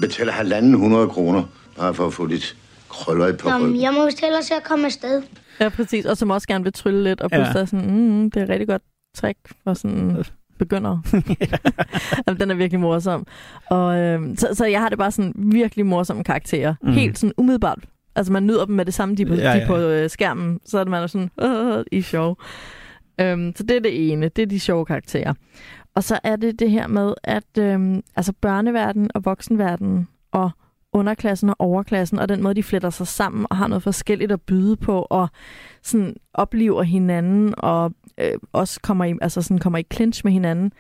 Betaler halvanden hundrede kroner, bare for at få lidt krøller på Nå, jeg må vist hellere se at komme afsted. Ja, præcis. Og som også gerne vil trylle lidt, og Ja. pludselig er sådan, mm, det er et rigtig godt trick for sådan begynder. Jamen, den er virkelig morsom. Og, øhm, så, så jeg har det bare sådan virkelig morsomme karakterer. Mm. Mm. Helt sådan umiddelbart. Altså man nyder dem med det samme, de er på, Ja, ja, ja, de på øh, skærmen. Så er det man er sådan, Åh, I sjove. Øhm, så det er det ene. Det er de sjove karakterer. Og så er det det her med, at øhm, altså børneverden og voksenverden og underklassen og overklassen, og den måde, de fletter sig sammen og har noget forskelligt at byde på, og sådan oplever hinanden, og øh, også kommer i, altså sådan kommer i clinch med hinanden,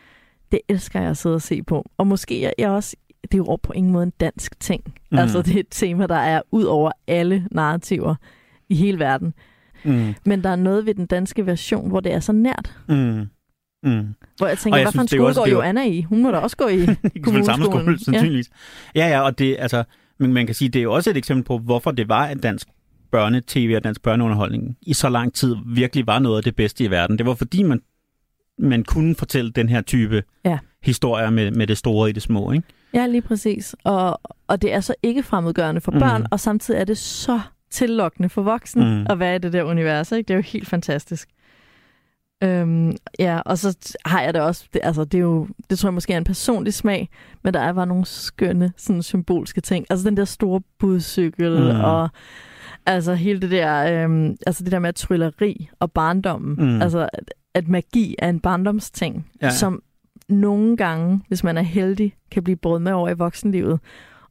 det elsker jeg at sidde og se på. Og måske er jeg også, det er jo på ingen måde en dansk ting. Mm. Altså det er et tema, der er ud over alle narrativer i hele verden. Mm. Men der er noget ved den danske version, hvor det er så nært. Mm. Mm. Hvor jeg tænker, Og jeg hvad for en skole også- går jo- Joanna i? Hun må da også gå i den samme skole, kommuneskolen. sandsynligvis. Ja. ja, ja, og det, altså, men man kan sige, det er jo også et eksempel på, hvorfor det var, at dansk børnetv og dansk børneunderholdning i så lang tid virkelig var noget af det bedste i verden. Det var fordi, man, man kunne fortælle den her type Ja. historier med, med det store i det små, ikke? Ja, lige præcis. Og, og det er så ikke fremmedgørende for børn, og samtidig er det så tillokkende for voksne Mhm. at være i det der univers. Ikke? Det er jo helt fantastisk. Øhm, ja, og så har jeg det også, det, altså det er jo, det tror jeg måske er en personlig smag, men der er bare nogle skønne, sådan symbolske ting. Altså den der store budcykel, mm. og altså hele det der, øhm, altså det der med trylleri og barndommen. Mhm. Altså at, at magi er en barndomsting, Ja. som nogle gange, hvis man er heldig, kan blive båret med over i voksenlivet.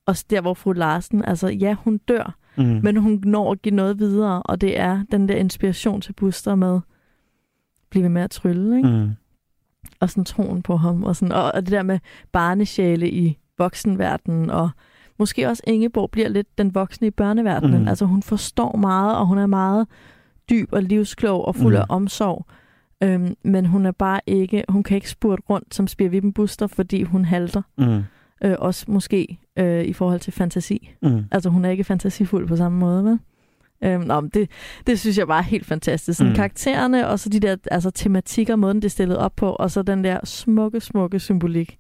Og der, hvor fru Larsen, altså ja, hun dør, Mm. men hun når at give noget videre, og det er den der inspiration til Buster med blive ved med at trylle, ikke? Mm. Og sådan troen på ham, og, sådan, og, og det der med barnesjæle i voksenverdenen, og måske også Ingeborg bliver lidt den voksne i børneverdenen. Mm. Altså hun forstår meget, og hun er meget dyb og livsklog og fuld mm. af omsorg. Øhm, men hun er bare ikke, hun kan ikke spurte rundt som Spirvippen Buster, fordi hun halter. Mm. Øh, også måske øh, i forhold til fantasi. Mm. Altså, hun er ikke fantasifuld på samme måde, vel? Øhm, nå, men det, det synes jeg bare er helt fantastisk. Sådan Mm. karaktererne, og så de der altså, tematikker, måden det er stillet op på, og så den der smukke, smukke symbolik.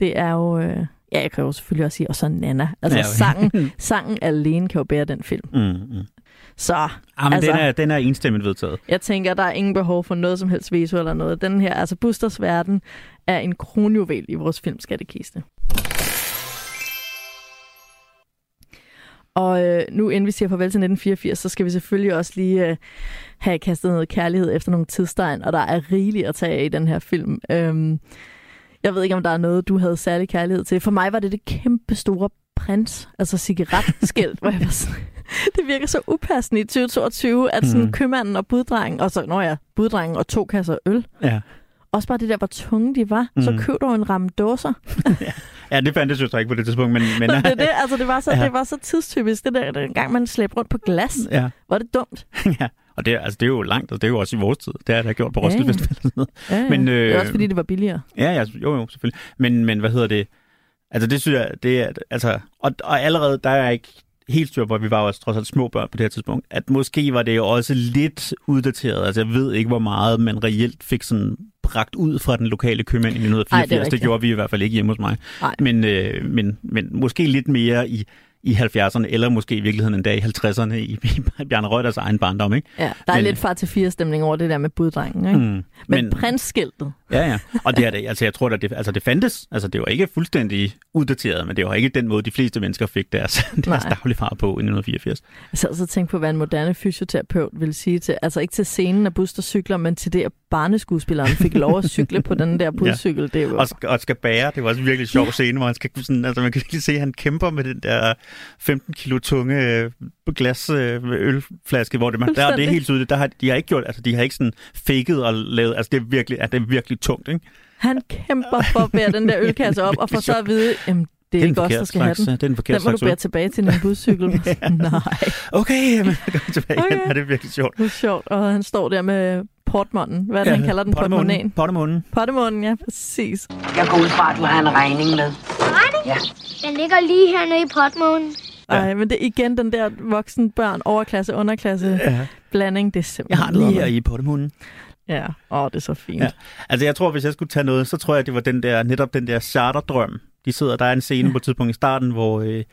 Det er jo... Øh, ja, jeg kan jo selvfølgelig også sige, og så Nana. Altså, Ja, okay. sangen, sangen alene kan jo bære den film. Mm. Mm. Så Ah, men Altså- den, er, den er enstemmigt vedtaget. jeg tænker, der er ingen behov for noget som helst veto eller noget. Den her, altså Busters Verden, er en kronjuvel i vores filmskattekiste. Og øh, nu inden vi siger farvel til 1984, så skal vi selvfølgelig også lige øh, have kastet noget kærlighed efter nogle tidstegn, og der er rigeligt at tage af i den her film. Øhm, jeg ved ikke, om der er noget, du havde særlig kærlighed til. For mig var det det kæmpe store prins, altså cigaretskilt, hvor jeg var sådan, det virker så upassende i 2022, at sådan Mm. købmanden og buddrengen, og så, når jeg buddrengen og to kasser øl, Ja. også bare det der, hvor tunge de var, mm. så Mm. køb du en ramme dåser. ja, det fandtes jo så ikke på det tidspunkt, men... men det, er det, altså, det, var så, Ja. ja. det var så tidstypisk, det der, den gang man slæbte rundt på glas. ja. Var det dumt? ja. Og det, er- altså, det er jo langt, og det er jo også i vores tid. Det har jeg gjort på Ja, Roskilde ja. Festival. og sådan noget. Ja, ja. Men, det øh, er også fordi, det var billigere. Ja, ja, jo, jo, selvfølgelig. Men, men hvad hedder det? Altså, det synes jeg, det er, altså, og, og allerede, der er ikke helt styr på, at vi var jo også trods alt små børn på det her tidspunkt, at måske var det jo også lidt uddateret. Altså, jeg ved ikke, hvor meget man reelt fik sådan bragt ud fra den lokale købmand i 1984. Ej, det det, gjorde vi i hvert fald ikke hjemme hos mig. Men, øh, men, men måske lidt mere i, i 70'erne, eller måske i virkeligheden endda i 50'erne i, i Bjarne Reuters egen barndom, ikke? Ja, der er Men- lidt far til fire stemning over det der med buddrengen, ikke? Mm. Men, men prinsskiltet, Ja, ja. Og det er det. Altså, jeg tror, at det, altså, det fandtes. Altså, det var ikke fuldstændig uddateret, men det var ikke den måde, de fleste mennesker fik deres, deres dagligvarer på i 1984. jeg sad og tænkte på, hvad en moderne fysioterapeut ville sige til, altså ikke til scenen af Buster cykler, men til det, at barneskuespilleren fik lov at cykle på den der budcykel. Det er jo Og, og skal bære. Det var også en virkelig sjov scene, hvor han skal sådan, altså, man kan virkelig se, at han kæmper med den der 15 kilo tunge øh, glas øh, ølflaske, hvor det, man, der, det er helt tydeligt. Der har, de har ikke gjort, altså, de har ikke sådan faked og lavet, altså, det er virkelig, altså, det er virkelig tungt, ikke? Han kæmper for at bære den der ølkasse op, og får så at vide, jamen, det er, en ikke os, der skal have slags, den. Det er en forkert Den må du bære tilbage til din buscykel. Nej, Okay, jeg går tilbage igen. Okay. Ja, det er virkelig sjovt. det er sjovt. Og han står der med portmånden. Hvad er det, han kalder den? Portemonnaien. Pottemunden. Pottemånden, ja, præcis. Jeg går ud fra, at du har en regning med. Regning? Ja. Den ligger lige hernede i potmånen. Ej, men det er igen den der voksen, børn, overklasse, underklasse Ja. blanding. Det er Jeg simpelthen har den lige her i pottemunden. Ja, åh, det er så fint. Ja. Altså, jeg tror, hvis jeg skulle tage noget, så tror jeg, det var den der, netop den der charterdrøm. De sidder, der er en scene ja. på et tidspunkt i starten, hvor øh,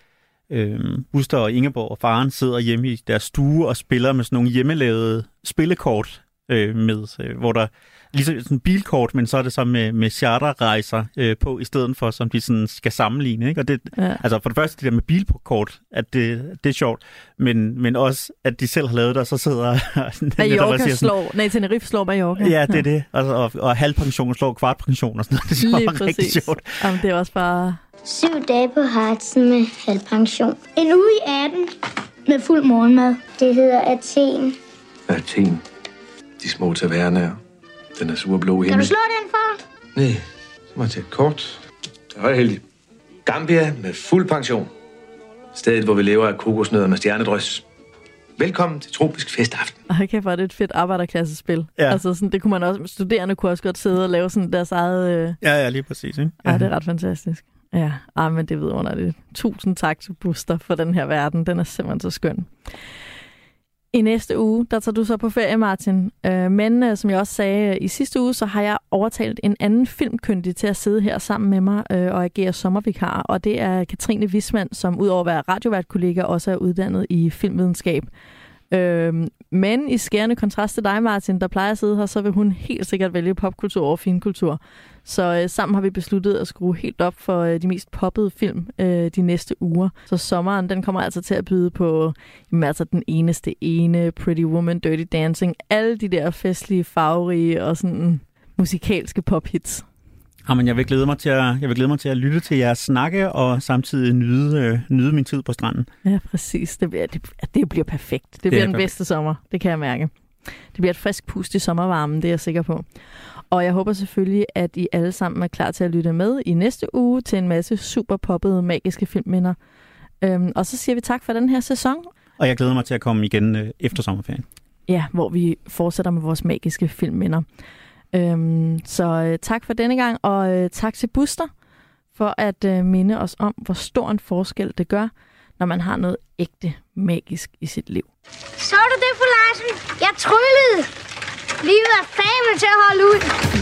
øh, Buster og Ingeborg og faren sidder hjemme i deres stue og spiller med sådan nogle hjemmelavede spillekort øh, med, øh, hvor der ligesom sådan en bilkort, men så er det så med, med charterrejser øh, på, i stedet for, som de sådan skal sammenligne. Ikke? Og det, Ja. Altså for det første, det der med bilkort, at det, det er sjovt, men, men også, at de selv har lavet det, og så sidder Mallorca siger sådan, slår, nej, Tenerife slår Mallorca. Ja, det er det. Og, og, og halvpension slår kvartpension og sådan noget. Det er Lige så rigtig præcis. sjovt. Jamen, det er også bare... Syv dage på Hartsen med halv pension. En uge i 18 med fuld morgenmad. Det hedder Athen. Athen. De små tavernaer. Den er surblå Kan du himmel. slå den for? Nej, så må jeg tage et kort. Det er heldig. Gambia med fuld pension. Stedet, hvor vi lever af kokosnødder med stjernedrys. Velkommen til Tropisk Festaften. Ej, kæft, hvor er det et fedt arbejderklassespil. Ja. Altså, sådan, det kunne man også, studerende kunne også godt sidde og lave sådan deres eget... Øh... Ja, ja, lige præcis. Ikke? Ja, det er ret fantastisk. Ja, Ej, men det er vidunderligt. Tusind tak til Buster for den her verden. Den er simpelthen så skøn. I næste uge, der tager du så på ferie, Martin. Øh, men øh, som jeg også sagde øh, i sidste uge, så har jeg overtalt en anden filmkyndig til at sidde her sammen med mig øh, og agere sommervikar. Og det er Katrine Wismann, som udover at være radioværtkollega, også er uddannet i filmvidenskab. Øh, men i skærende kontrast til dig, Martin, der plejer at sidde her, så vil hun helt sikkert vælge popkultur over finkultur. Så øh, sammen har vi besluttet at skrue helt op for øh, de mest poppede film øh, de næste uger. Så sommeren, den kommer altså til at byde på jamen, altså den eneste ene, Pretty Woman, Dirty Dancing, alle de der festlige, farverige og sådan musikalske pophits. Jamen, jeg vil glæde mig til at, jeg vil glæde mig til at lytte til jeres snakke og samtidig nyde, øh, nyde min tid på stranden. Ja, præcis. Det, bliver, det, det bliver perfekt. Det, det er bliver den perfekt. bedste sommer. Det kan jeg mærke. Det bliver et frisk pust i sommervarmen, det er jeg sikker på. Og jeg håber selvfølgelig, at I alle sammen er klar til at lytte med i næste uge til en masse super poppede, magiske filmminder. Øhm, og så siger vi tak for den her sæson. Og jeg glæder mig til at komme igen øh, efter sommerferien. Ja, hvor vi fortsætter med vores magiske filmminder. Øhm, så øh, tak for denne gang, og øh, tak til Buster for at øh, minde os om, hvor stor en forskel det gør, når man har noget ægte magisk i sit liv. Så du det, fru Larsen? Jeg tryllede. Livet er fame til at holde ud.